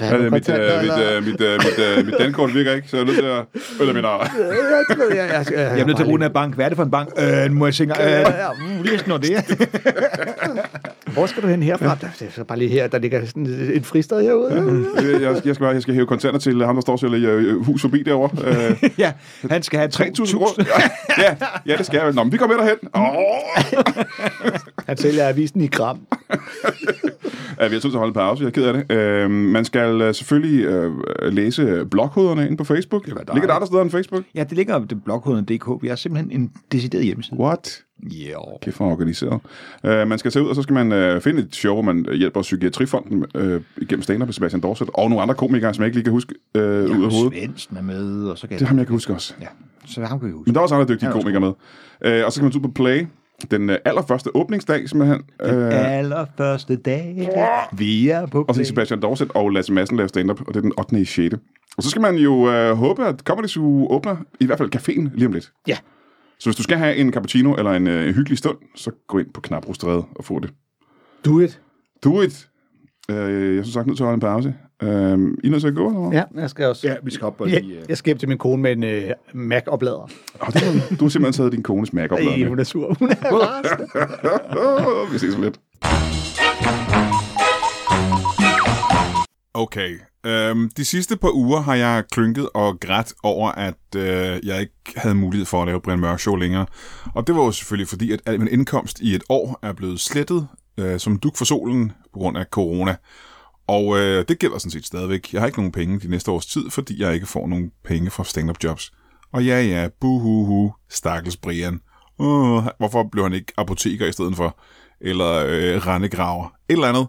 Ja, mit, øh, mit, øh, mit, øh, mit, øh, mit dankort virker ikke, så jeg er nødt til at... Eller mener, jeg, jeg, jeg, jeg, jeg er nødt til at bruge den her bank. Hvad er det for en bank? Øh, må jeg tænke, øh, uh, lige sådan noget det. Hvor skal du hen herfra? Det er så bare lige her, der ligger sådan et fristed herude. jeg, jeg, skal bare, jeg skal hæve kontanter til ham, der står og sælger øh, hus forbi derovre. Øh, ja, han skal have 3.000 kroner. ja, ja, det skal jeg. Nå, men vi går med derhen. Oh. Han sælger avisen i gram. Vi har tid til at holde en pause, jeg er ked af det. Øh, man skal øh, selvfølgelig øh, læse blogkoderne ind på Facebook. være Ligger der andre steder end Facebook? Ja, det ligger på blogkoden.dk. Vi har simpelthen en decideret hjemmeside. What? Ja. Kæft for organiseret. Uh, man skal tage ud, og så skal man uh, finde et show, hvor man hjælper Psykiatrifonden uh, igennem stand med Sebastian Dorset, og nogle andre komikere, som jeg ikke lige kan huske uh, ud af hovedet. Svendsen er med, og så kan Det er ham, jeg kan huske også. Ja, så ham kan vi huske. Men der er også andre dygtige er komikere med. Uh, og så skal man ud på Play, den uh, allerførste åbningsdag, simpelthen. Uh, Allerførste dag, vi er på og så. Sebastian Dorset og Lasse Madsen laver stand-up, og det er den 8. i 6. Og så skal man jo uh, håbe, at Comedy Zoo åbner, i hvert fald caféen lige om lidt. Ja. Så hvis du skal have en cappuccino eller en uh, hyggelig stund, så gå ind på Knabrostræde og få det. Do it. Do it. Uh, jeg som sagt nødt til at holde en pause. Uh, I er nødt til at gå, eller hvad? Ja, jeg skal også. Ja, vi skal op og Ja, lige... øh, jeg skal hjem til min kone med en øh, Mac-oplader. Oh, det var, du har simpelthen taget din kones mac op. Ej, hun er sur. Hun er rasende. Vi ses om lidt. Okay. Øhm, de sidste par uger har jeg klynket og grædt over, at øh, jeg ikke havde mulighed for at lave Brian Mørk Show længere. Og det var jo selvfølgelig fordi, at al min indkomst i et år er blevet slettet øh, som duk for solen på grund af corona. Og øh, det gælder sådan set stadigvæk. Jeg har ikke nogen penge de næste års tid, fordi jeg ikke får nogen penge fra stand-up jobs. Og ja, ja, buhuhu, stakkels Brian. Uh, hvorfor blev han ikke apoteker i stedet for? Eller øh, rendegraver? Et eller andet,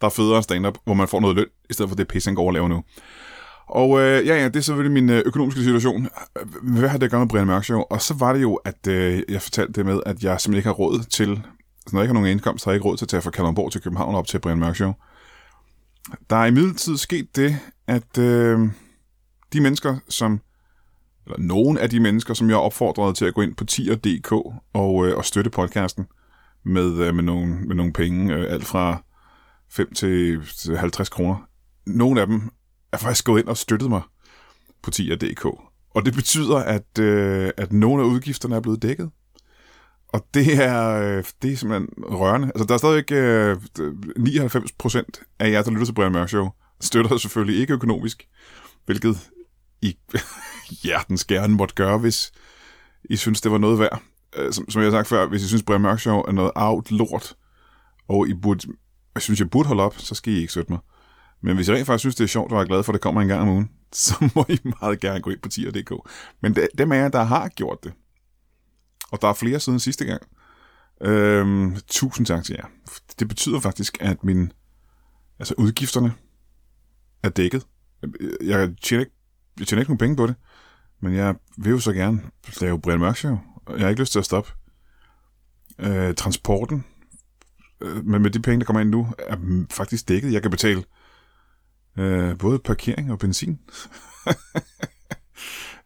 der er federe end stand-up, hvor man får noget løn, i stedet for det pisse, han går og laver nu. Og øh, ja, ja, det er selvfølgelig min øh, økonomiske situation. Hvad har det at gøre med Brian Mørk Show? Og så var det jo, at øh, jeg fortalte det med, at jeg simpelthen ikke har råd til, Altså, når jeg ikke har nogen indkomst, har jeg ikke råd til at tage fra Kalundborg til København op til Brian Mørk Show. Der er imidlertid sket det, at øh, de mennesker, som eller nogen af de mennesker, som jeg opfordrede til at gå ind på tier.dk og, øh, og støtte podcasten med, øh, med, nogle, med nogle penge, øh, alt fra 5 til til 50 kroner. Nogle af dem er faktisk gået ind og støttet mig på tier.dk. Og det betyder, at, øh, at nogle af udgifterne er blevet dækket. Og det er, øh, det er simpelthen rørende. Altså, der er stadigvæk øh, 99 procent af jer, der lytter til Brian Mørk Show, støtter selvfølgelig ikke økonomisk, hvilket I hjertens gerne måtte gøre, hvis I synes, det var noget værd. Øh, som, som jeg har sagt før, hvis I synes, Brian Mørk Show er noget out lort, og I burde, jeg synes, jeg burde holde op, så skal I ikke støtte mig. Men hvis I rent faktisk synes, det er sjovt, og er glad for, at det kommer en gang om ugen, så må I meget gerne gå ind på tier.dk. Men det, dem af jer, der har gjort det, og der er flere siden sidste gang, øhm, tusind tak til jer. Det betyder faktisk, at min, altså udgifterne er dækket. Jeg tjener ikke, jeg tjener ikke nogen penge på det, men jeg vil jo så gerne lave Brian Mørk Show. Jeg har ikke lyst til at stoppe. Øh, transporten, øh, men med de penge, der kommer ind nu, er faktisk dækket. Jeg kan betale øh, både parkering og benzin.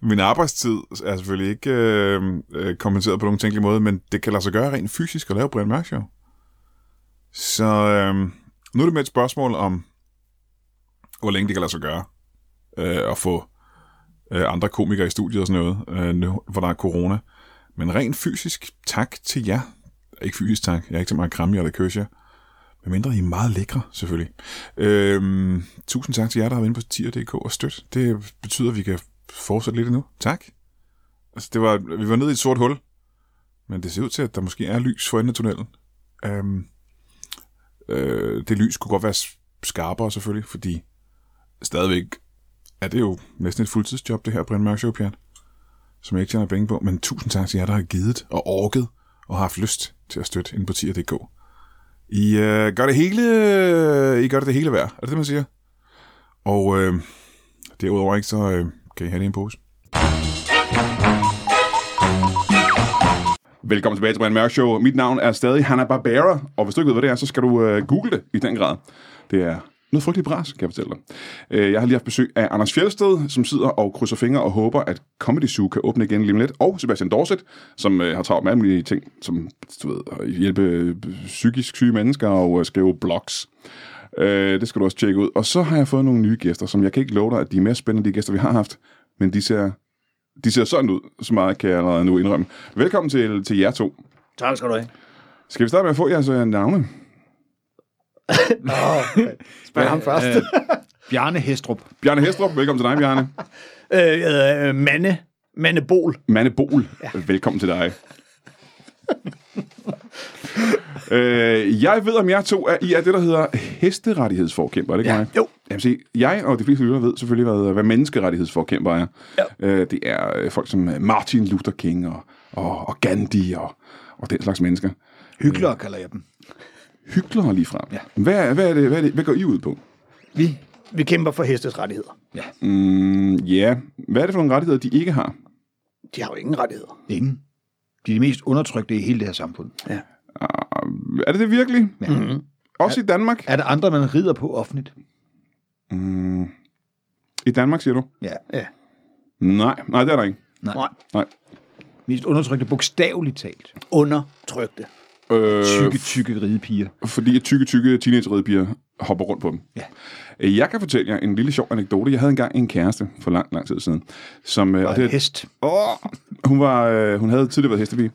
Min arbejdstid er selvfølgelig ikke øh, øh, kompenseret på nogen tænkelig måde, men det kan lade sig gøre rent fysisk at lave Brian Mørk Show. Så øh, nu er det med et spørgsmål om, hvor længe det kan lade sig gøre øh, at få øh, andre komikere i studiet og sådan noget, øh, nu, hvor der er corona. Men rent fysisk, tak til jer. Ikke fysisk tak, jeg er ikke så meget kramme eller kysse jer. Men mindre I er meget lækre, selvfølgelig. Øhm, tusind tak til jer, der har været inde på tier.dk og støt. Det betyder, at vi kan fortsætte lidt endnu. Tak. Altså, det var, vi var nede i et sort hul, men det ser ud til, at der måske er lys for enden af tunnelen. Øhm, øh, det lys kunne godt være skarpere selvfølgelig, fordi stadigvæk er det jo næsten et fuldtidsjob, det her Brian Mørk Show, Pjat, som jeg ikke tjener penge på. Men tusind tak til jer, der har givet og orket og har haft lyst til at støtte ind på tier.dk. I øh, gør det hele, I gør det, det hele værd, er det det, man siger? Og øh, derudover ikke, så øh, kan I have det i en pose. Velkommen tilbage til Brian Mørk Show. Mit navn er stadig Hanna Barbera, og hvis du ikke ved, hvad det er, så skal du øh, google det i den grad. Det er noget frygteligt bras, kan jeg fortælle dig. Øh, jeg har lige haft besøg af Anders Fjeldsted, som sidder og krydser fingre og håber, at Comedy Zoo kan åbne igen lige om lidt. Og Sebastian Dorset, som øh, har travlt med alle mulige ting, som du ved, at hjælpe øh, psykisk syge mennesker og øh, skrive blogs. Øh, det skal du også tjekke ud. Og så har jeg fået nogle nye gæster, som jeg kan ikke love dig, at de er mere spændende, de gæster, vi har haft. Men de ser, de ser sådan ud, så meget kan jeg allerede nu indrømme. Velkommen til, til jer to. Tak skal du have. Skal vi starte med at få jeres øh, navne? Spørg ham først. Øh, Bjarne Hestrup. Bjarne Hestrup, velkommen til dig, Bjarne. Øh, jeg hedder øh, Manne, Manne Bol. Manne Bol, ja. velkommen til dig. øh, jeg ved, om jer to er, I er det, der hedder hesterettighedsforkæmper, er det ikke Ja. mig? Jo. Jamen, se, jeg og de fleste lyttere ved selvfølgelig, hvad, hvad menneskerettighedsforkæmper er. Ja. Øh, det er øh, folk som øh, Martin Luther King og, og, og Gandhi og, og den slags mennesker. Hyggelig kalder jeg dem. Hyklere lige frem. Ja. Hvad, hvad, er det, hvad, er det, hvad går I ud på? Vi? Vi kæmper for hestes rettigheder. Mm, ja, hvad er det for nogle rettigheder, de ikke har? De har jo ingen rettigheder. Ingen. De er de mest undertrykte i hele det her samfund. Ja. Uh, er det det virkelig? Ja. Mm-hmm. Også i Danmark? Er der andre, man rider på offentligt? Mm, I Danmark, siger du? Ja. ja. Nej, nej, det er der ikke. Nej. Nej. Nej. Mest undertrykte, bogstaveligt talt. Undertrykte. Øh, Tykke, tykke ridepiger. fordi at tykke, tykke teenage hopper rundt på dem. Ja. Øh, Jeg kan fortælle jer en lille sjov anekdote. Jeg havde engang en kæreste for lang, lang tid siden. Som, øh, Og og en det, hest. åh, hun, var, øh, hun havde tidligere været hestepige,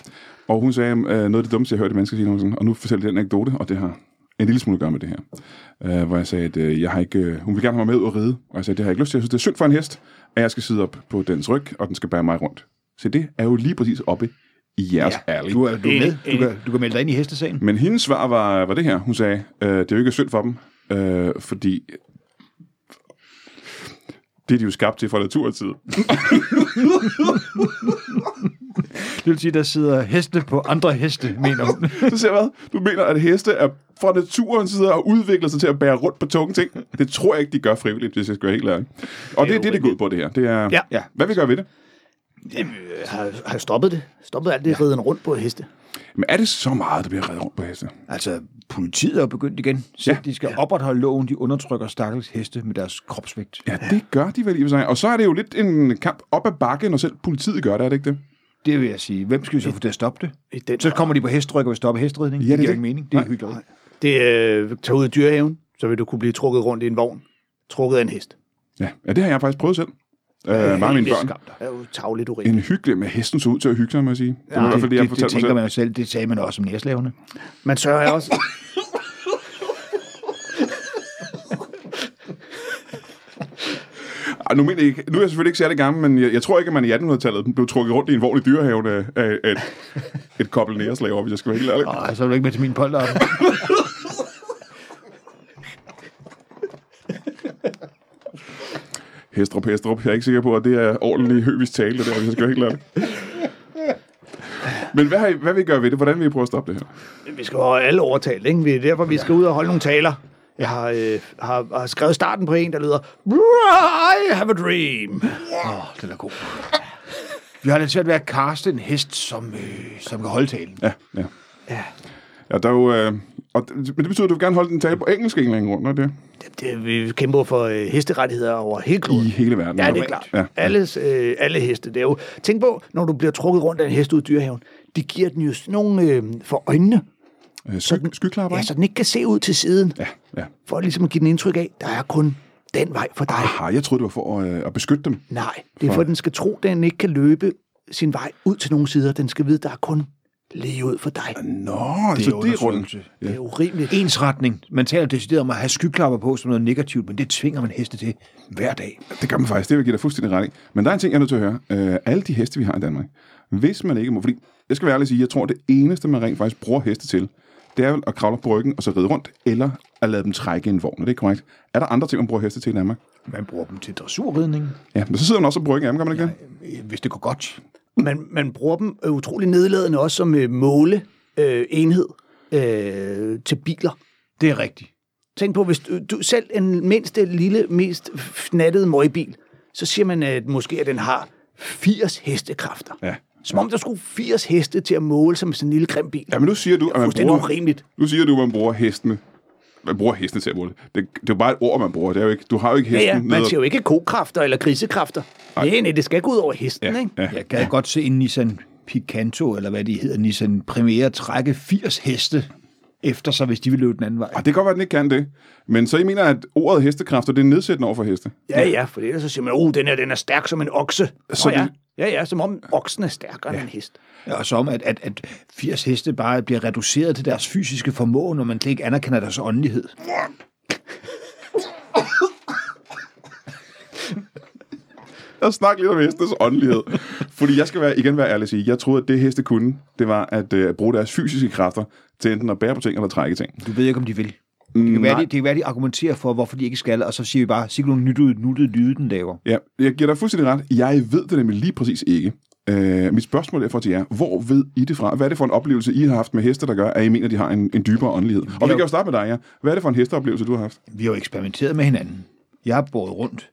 og hun sagde øh, noget af det dummeste, jeg hørte mennesker sige nogensinde. Og nu fortæller jeg den anekdote, og det har en lille smule at gøre med det her. Øh, hvor jeg sagde, at øh, jeg har ikke, øh, hun vil gerne have mig med ud og ride. Og jeg sagde, det har jeg ikke lyst til. Jeg synes, det er synd for en hest, at jeg skal sidde op på dens ryg, og den skal bære mig rundt. Så det er jo lige præcis oppe i jeres ja, ærlige. Du er, du er med. Du kan, du kan melde dig ind i hestesagen. Men hendes svar var, var det her. Hun sagde, øh, det er jo ikke synd for dem, øh, fordi det er de jo skabt til fra naturens side. Det vil sige, der sidder heste på andre heste, mener hun. Så siger hvad? Du mener, at heste er fra naturens side og udvikler sig til at bære rundt på tunge ting? Det tror jeg ikke, de gør frivilligt, hvis jeg skal være helt ærlig. Og det er det, det går ud på, det her. Det er, Ja. Ja. Hvad vi gør ved det? Jamen, øh, har, har stoppet det. Stoppet alt det ja. riden rundt på heste. Men er det så meget, der bliver reddet rundt på heste? Altså, politiet er jo begyndt igen. Så Ja. de skal opretholde loven. De undertrykker stakkels heste med deres kropsvægt. Ja, det gør de vel i og sig. Og så er det jo lidt en kamp op ad bakke, når selv politiet gør det, er det ikke det? Det vil jeg sige. Hvem skal vi så få til at stoppe det? Den, Så kommer de på hestryk og vil stoppe hestridning. Ja, det er giver det. ikke mening. Det er hyggeligt. det øh, tager ud i dyrehaven, så vil du kunne blive trukket rundt i en vogn. Trukket af en hest. Ja, ja det har jeg faktisk prøvet selv. Øh, mange af mine børn. Det er jo tavligt urimeligt. En hyggelig med hesten så ud til at hygge sig, må jeg sige. Det var i hvert fald det, jeg det, det, tænker man jo selv. Det sagde man også om nærslaverne. Man sørger også... Ej, nu, mener jeg ikke, nu er jeg selvfølgelig ikke særlig gammel, men jeg, jeg tror ikke, at man i 1800-tallet blev trukket rundt i en vogn i dyrehaven af, af, af et, et kobbel næreslaver, hvis jeg skal være helt ærlig. Ej, så er du ikke med til min polteraften. Hestrup, Hestrup. Jeg er ikke sikker på, at det er ordentlig høvis tale, det der, hvis jeg skal være helt ærlig. Men hvad, har I, hvad vil I gøre ved det? Hvordan vil I prøve at stoppe det her? Vi skal jo have alle overtalt, ikke? Det er derfor, vi skal ud og holde nogle taler. Jeg har, øh, har, har skrevet starten på en, der lyder I have a dream. Åh, oh, den er god. Vi har lidt svært ved at kaste en hest, som, øh, som kan holde talen. Ja, ja. Ja, ja der er jo, øh, og, det- men det betyder, at du vil gerne holde den tale på engelsk en eller anden grund, det? det, det, vi kæmper for øh, hesterettigheder over hele kloden. I hele verden. Ja, det er klart. Ja. Alles, øh, alle heste. Det er jo, tænk på, når du bliver trukket rundt af en hest ud i dyrehaven. De giver den jo sådan nogle øh, for øjnene, Øh, sky, skyklapper, ja, ikke? så den ikke kan se ud til siden. Ja, ja. For ligesom at give den indtryk af, der er kun den vej for dig. Aha, jeg troede, det var for at, øh, at beskytte dem. Nej, det er For- for, at den skal tro, at den ikke kan løbe sin vej ud til nogle sider. Den skal vide, at der er kun lige ud for dig. Nå, Det så er det er undersøgelse. Det er urimeligt. Ensretning. Man taler decideret om at have skyklapper på som noget negativt, men det tvinger man heste til hver dag. Det gør man faktisk, det vil give dig fuldstændig ret i. Men der er en ting, jeg er nødt til at høre. Øh, alle de heste, vi har i Danmark, hvis man ikke må... Fordi, jeg skal være ærlig at sige, jeg tror, det eneste, man rent faktisk bruger heste til, det er vel at kravle op på ryggen og så ride rundt, eller at lade dem trække en vogn. Er det korrekt? Er der andre ting, man bruger heste til i Danmark? Man bruger dem til dressurridning, Ja, men så sidder man også på ryggen af dem, kan man ikke det? hvis det går godt. Man, man bruger dem øh, utrolig nedladende også som øh, måle øh, enhed øh, til biler. Det er rigtigt. Tænk på, hvis du, du selv en mindste lille, mest fnattede møgbil, så siger man at måske, at den har 80 hestekræfter. Ja. Som om der skulle 80 heste til at måle sig med sådan en lille grim bil. Ja, men nu siger du, at man bruger, urimeligt. nu siger du, at man bruger hestene. Man bruger hestene til at måle. Det, det er jo bare et ord, man bruger. Det er jo ikke, du har jo ikke Ja, hesten ja, man nede- siger jo ikke kokræfter eller grisekræfter. Nej, nej, det skal gå ud over hesten, Ja, ikke? ja. Jeg gad godt se en Nissan Picanto, eller hvad de hedder, Nissan Premiere, trække 80 heste efter sig, hvis de vil løbe den anden vej. Ah, det kan godt være, at den ikke kan det. Men så I mener, at ordet hestekræfter, det er nedsættende over for heste? Ja, ja, for ellers så siger man, oh, den er, den er stærk som en okse. Så Så ja. ja, ja, som om oksen er stærkere ja. end en hest. Ja, og så om, at, at, at 80 heste bare bliver reduceret til deres fysiske formåen, når man slet ikke anerkender deres åndelighed. Jeg snakker lidt om hestenes åndelighed. Fordi jeg skal være, igen være ærlig og sige, jeg troede, at det heste kunne, det var at øh, bruge deres fysiske kræfter til enten at bære på ting eller trække ting. Du ved ikke, om de vil. Det kan, være, Nej. de, det kan være, de argumenterer for, hvorfor de ikke skal, og så siger vi bare, sig nogle nyttede, nuttede lyde, den laver. Ja, jeg giver dig fuldstændig ret. Jeg ved det nemlig lige præcis ikke. Øh, mit spørgsmål er for til jer, hvor ved I det fra? Hvad er det for en oplevelse, I har haft med heste, der gør, at I mener, de har en, en dybere åndelighed? Og vi kan jo starte med dig, ja. Hvad er det for en hesteoplevelse, du har haft? Vi har jo eksperimenteret med hinanden. Jeg har båret rundt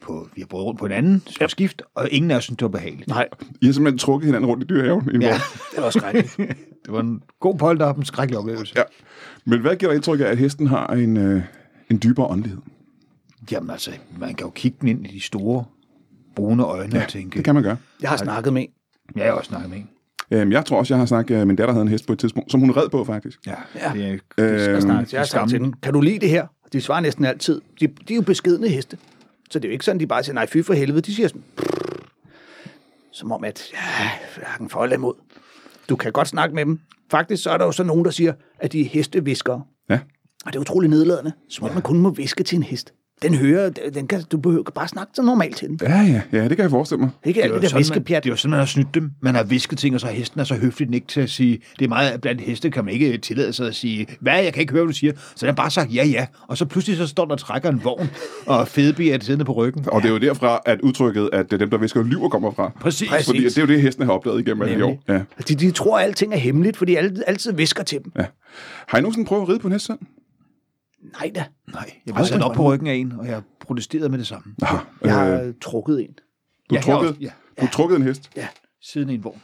på, vi har båret rundt på en anden ja. skift, og ingen af os synes, det var behageligt. Nej, I har simpelthen trukket hinanden rundt i dyrehaven. Ja, det var skrækkeligt. det var en god polter, en skrækkelig oplevelse. ja. Men hvad giver indtryk af, at hesten har en, øh, en dybere åndelighed? Jamen altså, man kan jo kigge den ind i de store brune øjne og tænke, Det kan man gøre. Jeg har snakket med en. jeg har også snakket med en. Øhm, jeg tror også, jeg har snakket, at min datter havde en hest på et tidspunkt, som hun red på, faktisk. Ja, Ja. det er, Øhm, Jeg, snart, jeg har sagt til dem, kan du lide det her? De svarer næsten altid. De, de er jo beskedne heste. Så det er jo ikke sådan, de bare siger, nej, fy for helvede. De siger sådan, som om, at ja, hverken for eller imod. Du kan godt snakke med dem. Faktisk så er der jo så nogen, der siger, at de er hesteviskere. Ja. Og det er utrolig nedladende. Som om man kun må viske til en hest. Den hører, den kan, du behøver bare snakke så normalt til den. Ja, ja, ja, det kan jeg forestille mig. Ikke alt Det er, det der sådan, man, viskepjat. det er jo sådan, man har snydt dem. Man har visket ting, og så hesten er så høflig, den ikke til at sige... Det er meget blandt heste, kan man ikke tillade sig at sige, hvad, jeg kan ikke høre, hvad du siger. Så den har bare sagt ja, ja. Og så pludselig så står der og trækker en vogn, og fedeby er siddende på ryggen. Og det er jo derfra, at udtrykket, at det er dem, der visker lyver, kommer fra. Præcis. Præcis. Fordi det er jo det, hestene har opdaget igennem alle de år. Ja. De, de tror, at alting er hemmeligt, fordi alle altid visker til dem. ja. Har I nogensinde prøvet at ride på en hest selv? Nej da. Nej, jeg blev sat op på ryggen af en, og jeg protesterede med det samme. Aha. Jeg Øh, har trukket en. du Ja, har trukket, jeg også- ja. du har trukket en hest, Ja, Siden i en vogn.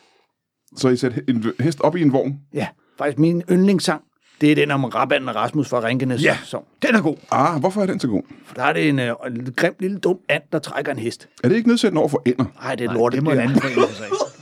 så I satte en hest op i en vogn. ja. Faktisk min yndlingssang, det er den om Rabban og Rasmus fra Rinkenes Ja. sang. Den er god. Ah, hvorfor er den så god? For der er det en, øh, en grim lille dum and, der trækker en hest. Er det ikke nedsættende over for ender? Nej, det er lortet. det må en anden forening sig af.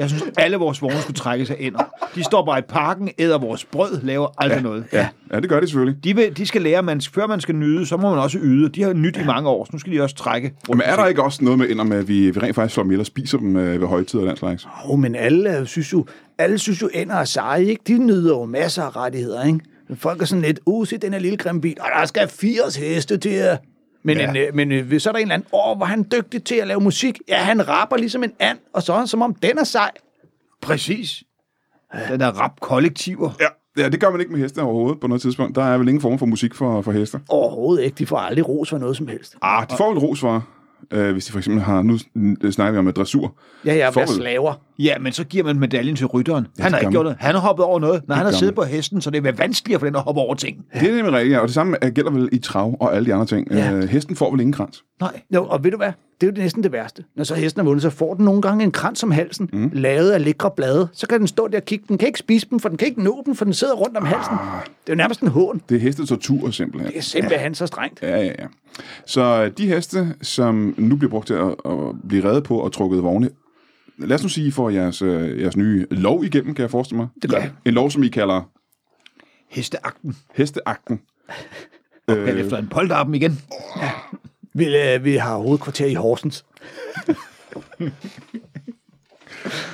Jeg synes, alle vores vogne skulle trækkes af ender. De står bare i parken, æder vores brød, laver aldrig ja. noget. Ja, ja det gør de selvfølgelig. De, vil, de skal lære, at man, før man skal nyde, så må man også yde. De har nyt i mange år, så nu skal de også trække. Men er der ikke også noget med ender med, at vi, vi rent faktisk slår dem og spiser dem øh, ved højtider og den slags? Oh, men alle synes jo, alle synes jo, ender er seje, ikke? De nyder jo masser af rettigheder, ikke? Folk er sådan lidt, uh, se den her lille grimme bil, og der skal 80 heste til at... Men, Ja. en, øh, men øh, så er der en eller anden, åh, hvor han dygtig til at lave musik. Ja, han rapper ligesom en and, og så er han som om den er sej. Præcis. Den der rap-kollektiver. Ja. ja, det gør man ikke med heste overhovedet på noget tidspunkt. Der er vel ingen form for musik for, for hester. Overhovedet ikke. De får aldrig ros for noget som helst. Ah, de får vel ros for, øh, hvis de for eksempel har, nu snakker vi om med dressur. Ja, ja, være vel- slaver. Ja, men så giver man medaljen til rytteren. Ja, han har ikke gjort noget. Han har hoppet over noget. Når han har siddet på hesten, så det er vanskeligere for den at hoppe over ting. Det er nemlig rigtigt, ja. og det samme øh, gælder vel i trav og alle de andre ting. Ja. Øh, hesten får vel ingen krans. Nej. Jo, og ved du hvad? Det er jo næsten det værste. Når så hesten er vundet, så får den nogle gange en krans om halsen, mm. lavet af lækre blade. Så kan den stå der og kigge. Den kan ikke spise dem, for den kan ikke nå dem, for den sidder rundt om halsen. Det er jo nærmest en hån. Det er hestetortur simpelthen. Det er simpelthen så strengt. Ja, ja, ja. Så øh, de heste, som nu bliver brugt til at, at blive reddet på og trukket vogne, lad os nu sige, for jeres, øh, jeres nye lov igennem, kan jeg forestille mig. Det gør. En lov, som I kalder Hesteakten. hesteakten. Øh. Efter en polterappen igen. Vi, øh, vi har hovedkvarter i Horsens.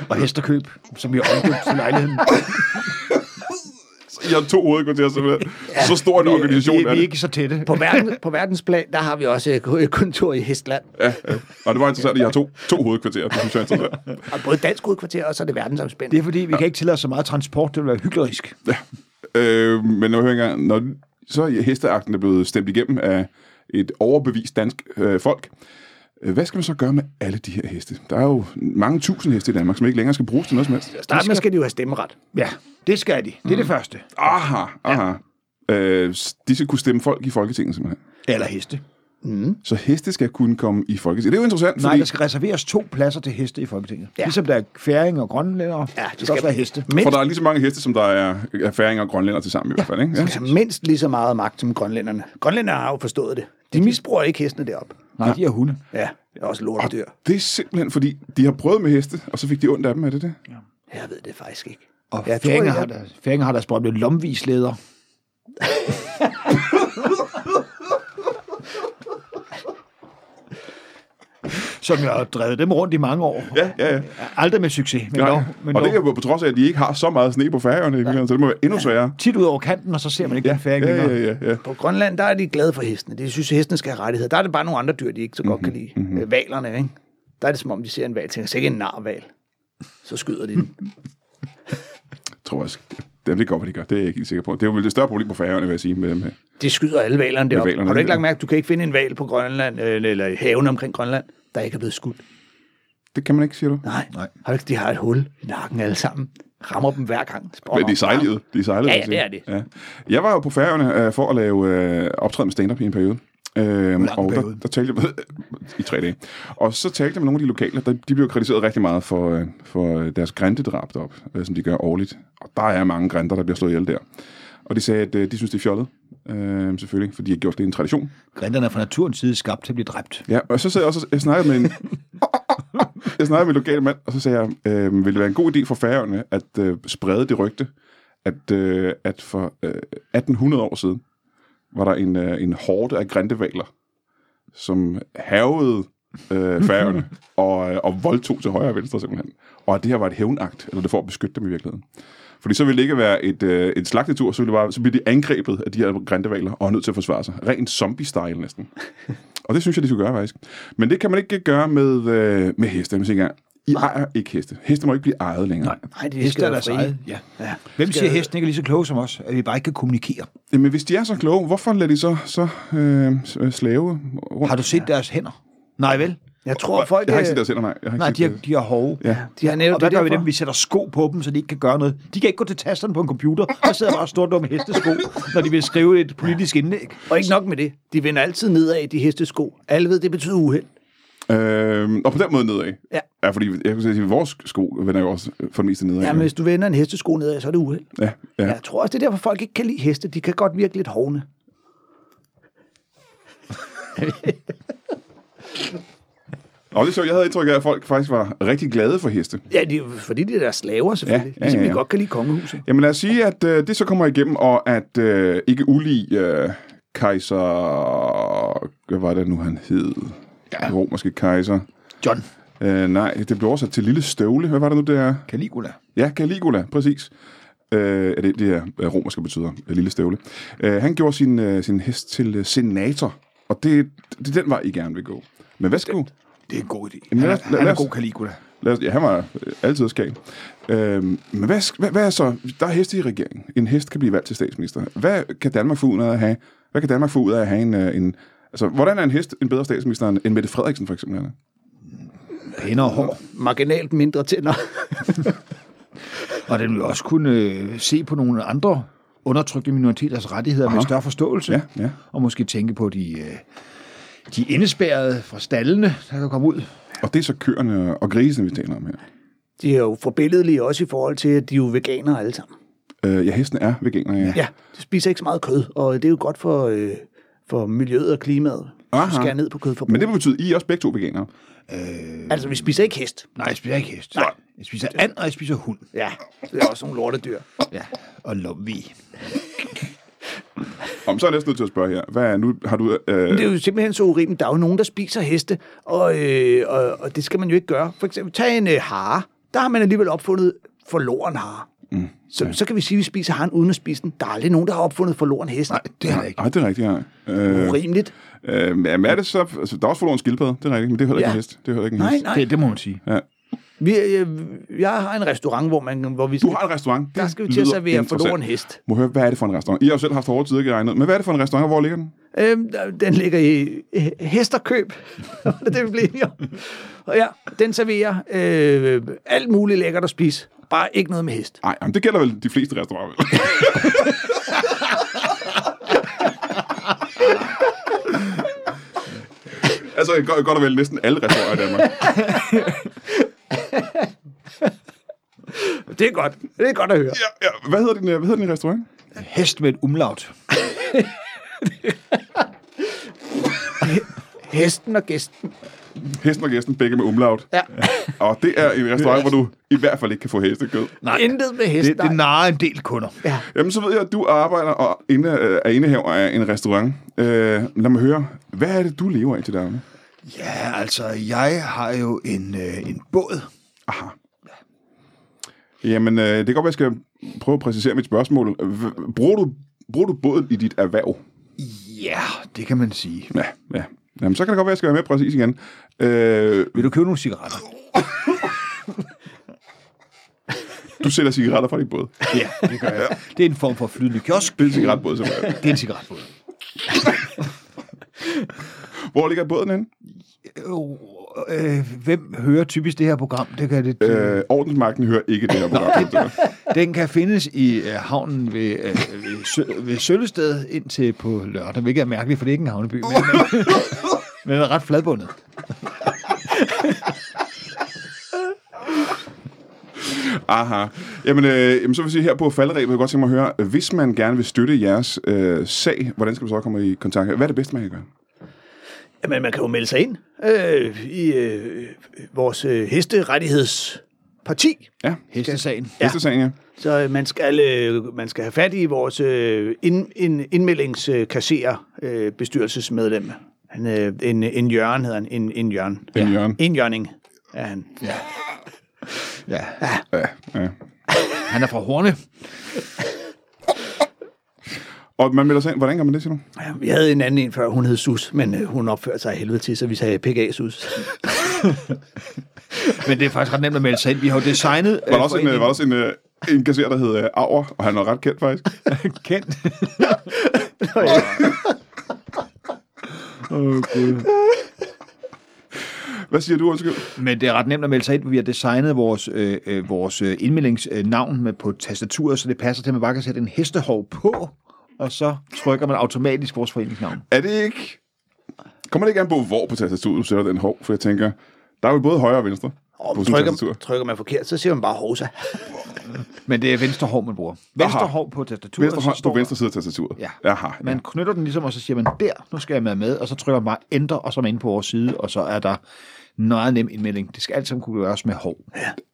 Og hesterkøb, som vi har omdøbt til lejligheden. I har to hovedkvarterer, simpelthen. Så stor en organisation vi, er vi er ikke så tætte. På, verden, på verdensplan, der har vi også et kontor i Hestland. Ja, ja. Og det var interessant, at I har to, to hovedkvarterer. Det synes jeg er interessant. Og både dansk hovedkvarter, og så er det verdensomspændende. Det er fordi, vi kan ikke tillade så meget transport, det vil være hyggelig. Øh, men jeg engang, når så er hesteakten er blevet stemt igennem af et overbevist dansk øh, folk, øh, hvad skal man så gøre med alle de her heste? Der er jo mange tusind heste i Danmark, som ikke længere skal bruges til noget som helst. Start med skal de jo have stemmeret. Ja, det skal de. Det er det første. Aha, aha. Øh, de skal kunne stemme folk i Folketinget, simpelthen. Eller heste. Så heste skal kunne komme i Folketinget. Det er jo interessant, Nej, fordi... der skal reserveres to pladser til heste i Folketinget. Ja. Ja. Ligesom der er færing og grønlændere, Ja, ja, det skal skal- også være heste. Men For der er lige så mange heste, som der er, er færinger og grønlænder til sammen i hvert fald, ikke? Ja. har mindst lige så meget magt som grønlænderne. Grønlænderne har jo forstået det. De misbruger ikke hestene deroppe. Nej, de er hunde. Ja, det er også lortedyr. Det er simpelthen, fordi de har prøvet med heste, og så fik de ondt af dem, er det det? Jeg ved det faktisk ikke. Og Jeg tror, færinger jeg- har, der, færinger har deres berømte lomvisleder. Som jeg har drevet dem rundt i mange år. Ja, ja, ja. Aldrig med succes, men, Nej. dog, men og det dog. er jo på trods af, at de ikke har så meget sne på færgerne, virkeligheden, så det må være endnu sværere. tit ud over kanten, og så ser man ikke ja, den færing ja, ja, ja, ja. På Grønland, der er de glade for hestene. De synes, at hestene skal have rettigheder. Der er det bare nogle andre dyr, de ikke så godt kan lide. Mm-hmm. Valerne, ikke? Der er det som om, de ser en val. Tænker, så ikke en narval. Så skyder de den. tror jeg. Det, det går, hvad de gør. Det er jeg ikke helt sikker på. Det er jo vel et større problem på færgerne, vil jeg sige. Med, med. De skyder alle valerne deroppe. Har du ikke ja. lagt mærke, at du kan ikke finde en val på Grønland, øh, eller i haven omkring Grønland, der ikke er blevet skudt? Det kan man ikke, siger du? Nej. Nej. Har ikke, de har et hul i nakken alle sammen. Rammer dem hver gang. Men de er sejlede. De er sejlede, Ja, ja, sige. det er Ja. Jeg var jo på færgerne uh, for at lave uh, optræden med stand-up i en periode. Uh, og der, periode? der talte jeg i tre dage. Og så talte jeg med nogle af de lokale, der, de blev kritiseret rigtig meget for, uh, for deres græntedrab uh, som de gør årligt. Og der er mange grænter, der bliver slået ihjel der. Og de sagde, at uh, de synes, det er fjollet. Uh, selvfølgelig, for de har gjort det en tradition. Grinderne er fra naturens side skabt til at blive dræbt. Ja, og så sad jeg også jeg snakkede med en, jeg snakkede med en lokal mand, og så sagde jeg, øh, ville det være en god idé for færøerne at øh, sprede det rygte, at, øh, at for øh, 1800 år siden var der en, øh, en hårde af græntevaler, som havede øh, færøerne og, øh, og voldtog til højre og venstre simpelthen. Og at det her var et hævnakt, eller det for at beskytte dem i virkeligheden. Fordi så ville det ikke være et, øh, et slagtetur, så, ville det bare, så bliver de angrebet af de her græntevaler og er nødt til at forsvare sig. Rent zombie-style næsten. Og det synes jeg, de skulle gøre faktisk. Men det kan man ikke gøre med, øh, med heste. Jeg siger, I ejer ikke heste. Heste må ikke blive ejet længere. Nej. Nej, de Heste er deres eget. Ja. Ja. Hvem Skal- siger, at hesten ikke er lige så kloge som os, at vi bare ikke kan kommunikere? Men hvis de er så kloge, hvorfor lader de så, så øh, s- slave rundt? Har du set deres hænder? Nej vel? Jeg tror, folk... Jeg har ikke set øh, deres hænder, nej. Jeg har Nej, set de har, de har hove. Ja. De har netop Og hvad det gør vi dem? Vi sætter sko på dem, så de ikke kan gøre noget. De kan ikke gå til tasterne på en computer. Der sidder bare store dumme hestesko, når de vil skrive et politisk indlæg. Og ikke nok med det. De vender altid nedad, de hestesko. Alle ved, det betyder uheld. Øh, og på den måde nedad. Ja. Ja, fordi jeg kan sige, at vores sko vender jo også for det meste nedad. Ja, men hvis du vender en hestesko nedad, så er det uheld. ja, ja. Jeg tror også, det er derfor, folk ikke kan lide heste. De kan godt virke lidt hovne. Og det er sjovt, jeg havde indtryk af, at folk faktisk var rigtig glade for heste. Ja, de, fordi de er der slaver selvfølgelig. Ja, ja, Ligesom ja, vi ja. godt kan lide kongehuset. Jamen lad os sige, at øh, det så kommer igennem, og at øh, ikke ulig øh, kejser... Hvad var det nu, han hed? Ja. Romerske kejser. John Øh, nej, det blev oversat til lille støvle. Hvad var det nu, det er? Caligula. Ja, Caligula, præcis. Øh, er det, det er øh, romerske betyder, øh, lille støvle. Øh, han gjorde sin, øh, sin hest til øh, senator, og det, det er den vej, I gerne vil gå. Men hvad skulle... Det er en god idé. Jamen, Han er, lad- han lad er god Caligula. Lad os, ja, han var øh, altid skab. Øh, men hvad, hvad, hvad er så... Der er heste i regeringen. En hest kan blive valgt til statsminister. Hvad kan Danmark få ud af at have... Hvad kan Danmark få ud af at have en... øh, en altså, hvordan er en hest en bedre statsminister end Mette Frederiksen, for eksempel? er? Pænere hår. Marginalt mindre tænder. Og den vil også kunne øh, se på nogle andre undertrykte minoriteters rettigheder med større forståelse. Ja, ja. Og måske tænke på de, øh, de indespærrede fra stallene, der kan komme ud. Og det er så køerne og grisene, vi taler om her. De er jo forbilledelige også i forhold til, at de er jo veganere alle sammen. Øh, ja, hesten er veganer, ja. Ja, de spiser ikke så meget kød, og det er jo godt for, øh, for miljøet og klimaet. Aha. Skære ned på kødforbruget. Men det betyder, at I er også begge to veganere. Altså, vi spiser ikke hest. Nej, jeg spiser ikke hest. Nej. Jeg spiser and, og jeg spiser hund. Ja, det er også nogle lortedyr. Ja, og lomvi. Om så er jeg næsten nødt til at spørge her. Hvad er nu? Har du... Øh, Men det er jo simpelthen så urimeligt. Der er jo nogen, der spiser heste, og, øh, og, og det skal man jo ikke gøre. For eksempel, tag en øh, hare. Der har man alligevel opfundet forloren hare. Mm. Så, så kan vi sige, at vi spiser han uden at spise den. Der er aldrig nogen, der har opfundet forloren hest. Nej, Det er det ikke. Nej, det er rigtigt, ja. Øh, Urimeligt. øh, jamen, er det så... Altså, der er også forloren skildpadde, det er rigtigt, men det er heller ikke Ja. en hest. Det er heller ikke en Nej, hest. nej. Det, det må man sige. Ja. Vi, øh, jeg har en restaurant, hvor, man, hvor vi skal, Du har en restaurant. der skal vi til at servere forloren hest. Må høre, hvad er det for en restaurant? I har jo selv haft hårde tider, kan jeg. Men hvad er det for en restaurant, og hvor ligger den? Øhm, den ligger i øh, Hesterkøb. det er det, vi blev. Og ja, den serverer øh, alt muligt lækkert at spise. Bare ikke noget med hest. Nej, det gælder vel de fleste restauranter. altså, godt, godt og vel næsten alle restauranter i Danmark. Det er godt. Det er godt at høre. Ja, ja. Hvad hedder din, øh, hvad hedder din restaurant? Hest med et umlaut. Hesten og gæsten. Hesten og gæsten, begge med umlaut. Ja. Og det er en restaurant, hvor du i hvert fald ikke kan få hestekød. Nej. Intet med hest. Det, det narer en del kunder. Ja. Jamen, så ved jeg, at du arbejder og inde, øh, er indehaver af en restaurant. Øh, lad mig høre, hvad er det, du lever af til daglig? Ja, altså, jeg har jo en, øh, en båd. Aha. Jamen, øh, det kan godt være, jeg skal prøve at præcisere mit spørgsmål. Bruger du, bruger du båden i dit erhverv? Ja, det kan man sige. Ja, ja. Jamen, så kan det godt være, at jeg skal være mere præcis igen. Øh, Vil du købe nogle cigaretter? du sælger cigaretter fra din båd. Ja, det gør jeg. Det er en form for flydende kiosk. Det er en cigaretbåd, simpelthen. Det er en cigaretbåd. Hvor ligger båden henne? Øh, hvem hører typisk det her program? Det kan det, øh. Ordensmagten hører ikke det her program. Den kan findes i øh, havnen ved, øh, ved, Sø, ved Søllested indtil på lørdag, hvilket er mærkeligt, for det er ikke en havneby, men, men den er ret fladbundet. Aha. Jamen, øh, jamen, så vil jeg sige, her på falderæbet, jeg godt tænke mig at høre, hvis man gerne vil støtte jeres øh, sag, hvordan skal du så komme i kontakt? Hvad er det bedste, man kan gøre? Jamen, man kan jo melde sig ind øh, i øh, vores øh, hesterettighedsparti. Ja, Hestesagen. Ja. hestesagen, ja. Så øh, man skal, øh, man skal have fat i vores øh, ind, ind, indmeldingskasserer øh, bestyrelsesmedlem. Han, øh, en, en Jørgen hedder han. En, en Jørgen. En Jørgen. En Jørning er han. Ja. Ja, ja. Han er fra Horne. Og man melder sig ind. Hvordan gør man det, siger du? Ja, vi havde en anden en før, hun hed Sus, men øh, hun opførte sig af helvede til, så vi sagde PGA Sus. Men det er faktisk ret nemt at melde sig ind. Vi har jo designet... Var der også en, øh, var der også en, øh, en kasserer, der hed øh, Auer, og han var ret kendt, faktisk. kendt. Hvad siger du, undskyld? Men det er ret nemt at melde sig ind. Vi har designet vores, øh, øh, vores øh, indmeldingsnavn med på tastaturet, så det passer til, at man bare kan sætte en hestehov på, og så trykker man automatisk vores foreningsnavn. Er det ikke... Kommer det ikke an på, hvor på tastaturet du sætter den hov? For jeg tænker, der er jo både højre og venstre Og på trykker, tastatur. trykker man forkert, så siger man bare Hosa. Men det er venstre hov, man bruger. Venstre Aha. hov på tastaturet. Venstre står på venstre side af tastaturet. Ja. Aha, Man knytter den ligesom, og så siger man, der, nu skal jeg med med, og så trykker man bare enter, og så er man inde på vores side, og så er der meget nem indmelding. Det skal alt sammen kunne gøres med hov.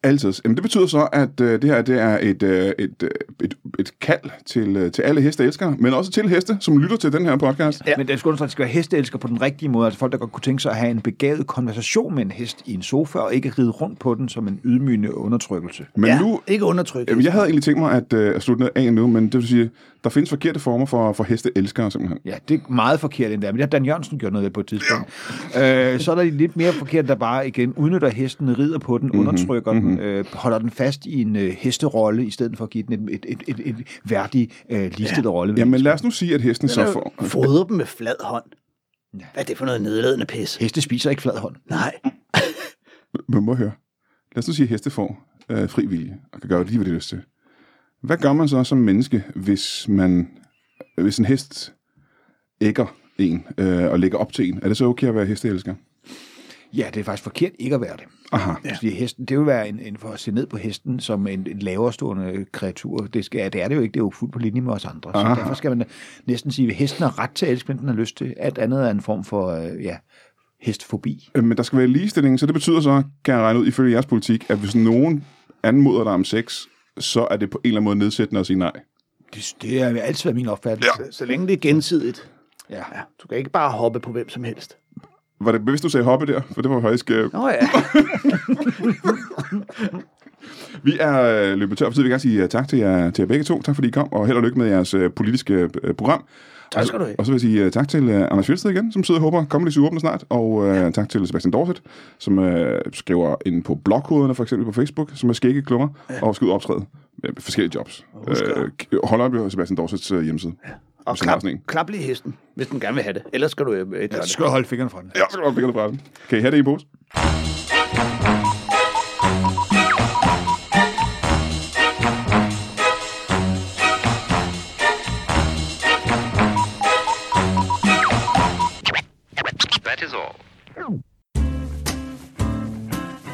Altid. Jamen, det betyder så, at øh, det her det er et, øh, et, øh, et, et kald til, øh, til alle hesteelskere, men også til heste, som lytter til den her podcast. Ja. Men det skal understreges, at det skal være hesteelsker på den rigtige måde. Altså folk, der godt kunne tænke sig at have en begavet konversation med en hest i en sofa, og ikke ride rundt på den som en ydmygende undertrykkelse. Men ja, nu, ikke undertryk. Jamen, jeg havde egentlig tænkt mig at, øh, at slutte af nu, men det vil sige, der findes forkerte former for, for hesteelskere simpelthen. Ja, det er meget forkert endda, men det har Dan Jørgensen gjort noget ved på et tidspunkt. Øh, så er der lidt mere forkert, der bare igen udnytter hesten, rider på den, undertrykker den, øh, holder den fast i en øh, hesterolle, i stedet for at give den et, et, et, et, et værdig, øh, ligestillet rolle. Jamen, lad os nu sige, at hesten så får... Fodre dem med flad hånd. Hvad er det for noget nedladende pis? Heste spiser ikke flad hånd. Nej. Men må høre. Lad os nu sige, at heste får øh, fri vilje, og kan gøre lige, hvad det lyst til. Hvad gør man så som menneske, hvis man hvis en hest ægger en øh, og lægger op til en? Er det så okay at være hesteelsker? Ja, det er faktisk forkert ikke at være det. Aha. Ja. Fordi hesten, det vil være en, en for at se ned på hesten som en, en lavere stående kreatur. Det, skal, det er det jo ikke, det er jo fuldt på linje med os andre. Så Aha. derfor skal man næsten sige, at hesten har ret til at elske, men den har lyst til. Alt andet er en form for øh, ja, hestfobi. Øh, Men der skal være ligestilling, så det betyder så, kan jeg regne ud, ifølge jeres politik, at hvis nogen anmoder dig om sex, så er det på en eller anden måde nedsættende at sige nej. Det, det er altid været min opfattelse. Så, så længe det er gensidigt. Ja. Ja, du kan ikke bare hoppe på hvem som helst. Var det bevidst, du sagde hoppe der? For det var faktisk... Øh, Nå ja. Vi er øh, løbet tør for tid. Vi vil gerne sige øh, tak til jer, til jer begge to. Tak fordi I kom, og held og lykke med jeres øh, politiske program. Tak skal du have. Og så vil jeg sige uh, tak til uh, Anders Fjeldsted igen, som sidder og håber, kommer lidt åbner snart. Og uh, ja. tak til Sebastian Dorset, som uh, skriver ind på blogkoderne, for eksempel på Facebook, som er skægge klummer, ja. og skal ud og optræde med forskellige jobs. Uh, hold op på Sebastian Dorsets uh, hjemmeside. Ja. Og klap, klap lige hesten, hvis den gerne vil have det. Ellers skal du ikke ja, skal holde fingrene fra den. Ja, skal du holde fingrene fra den. Kan I have det i en pose?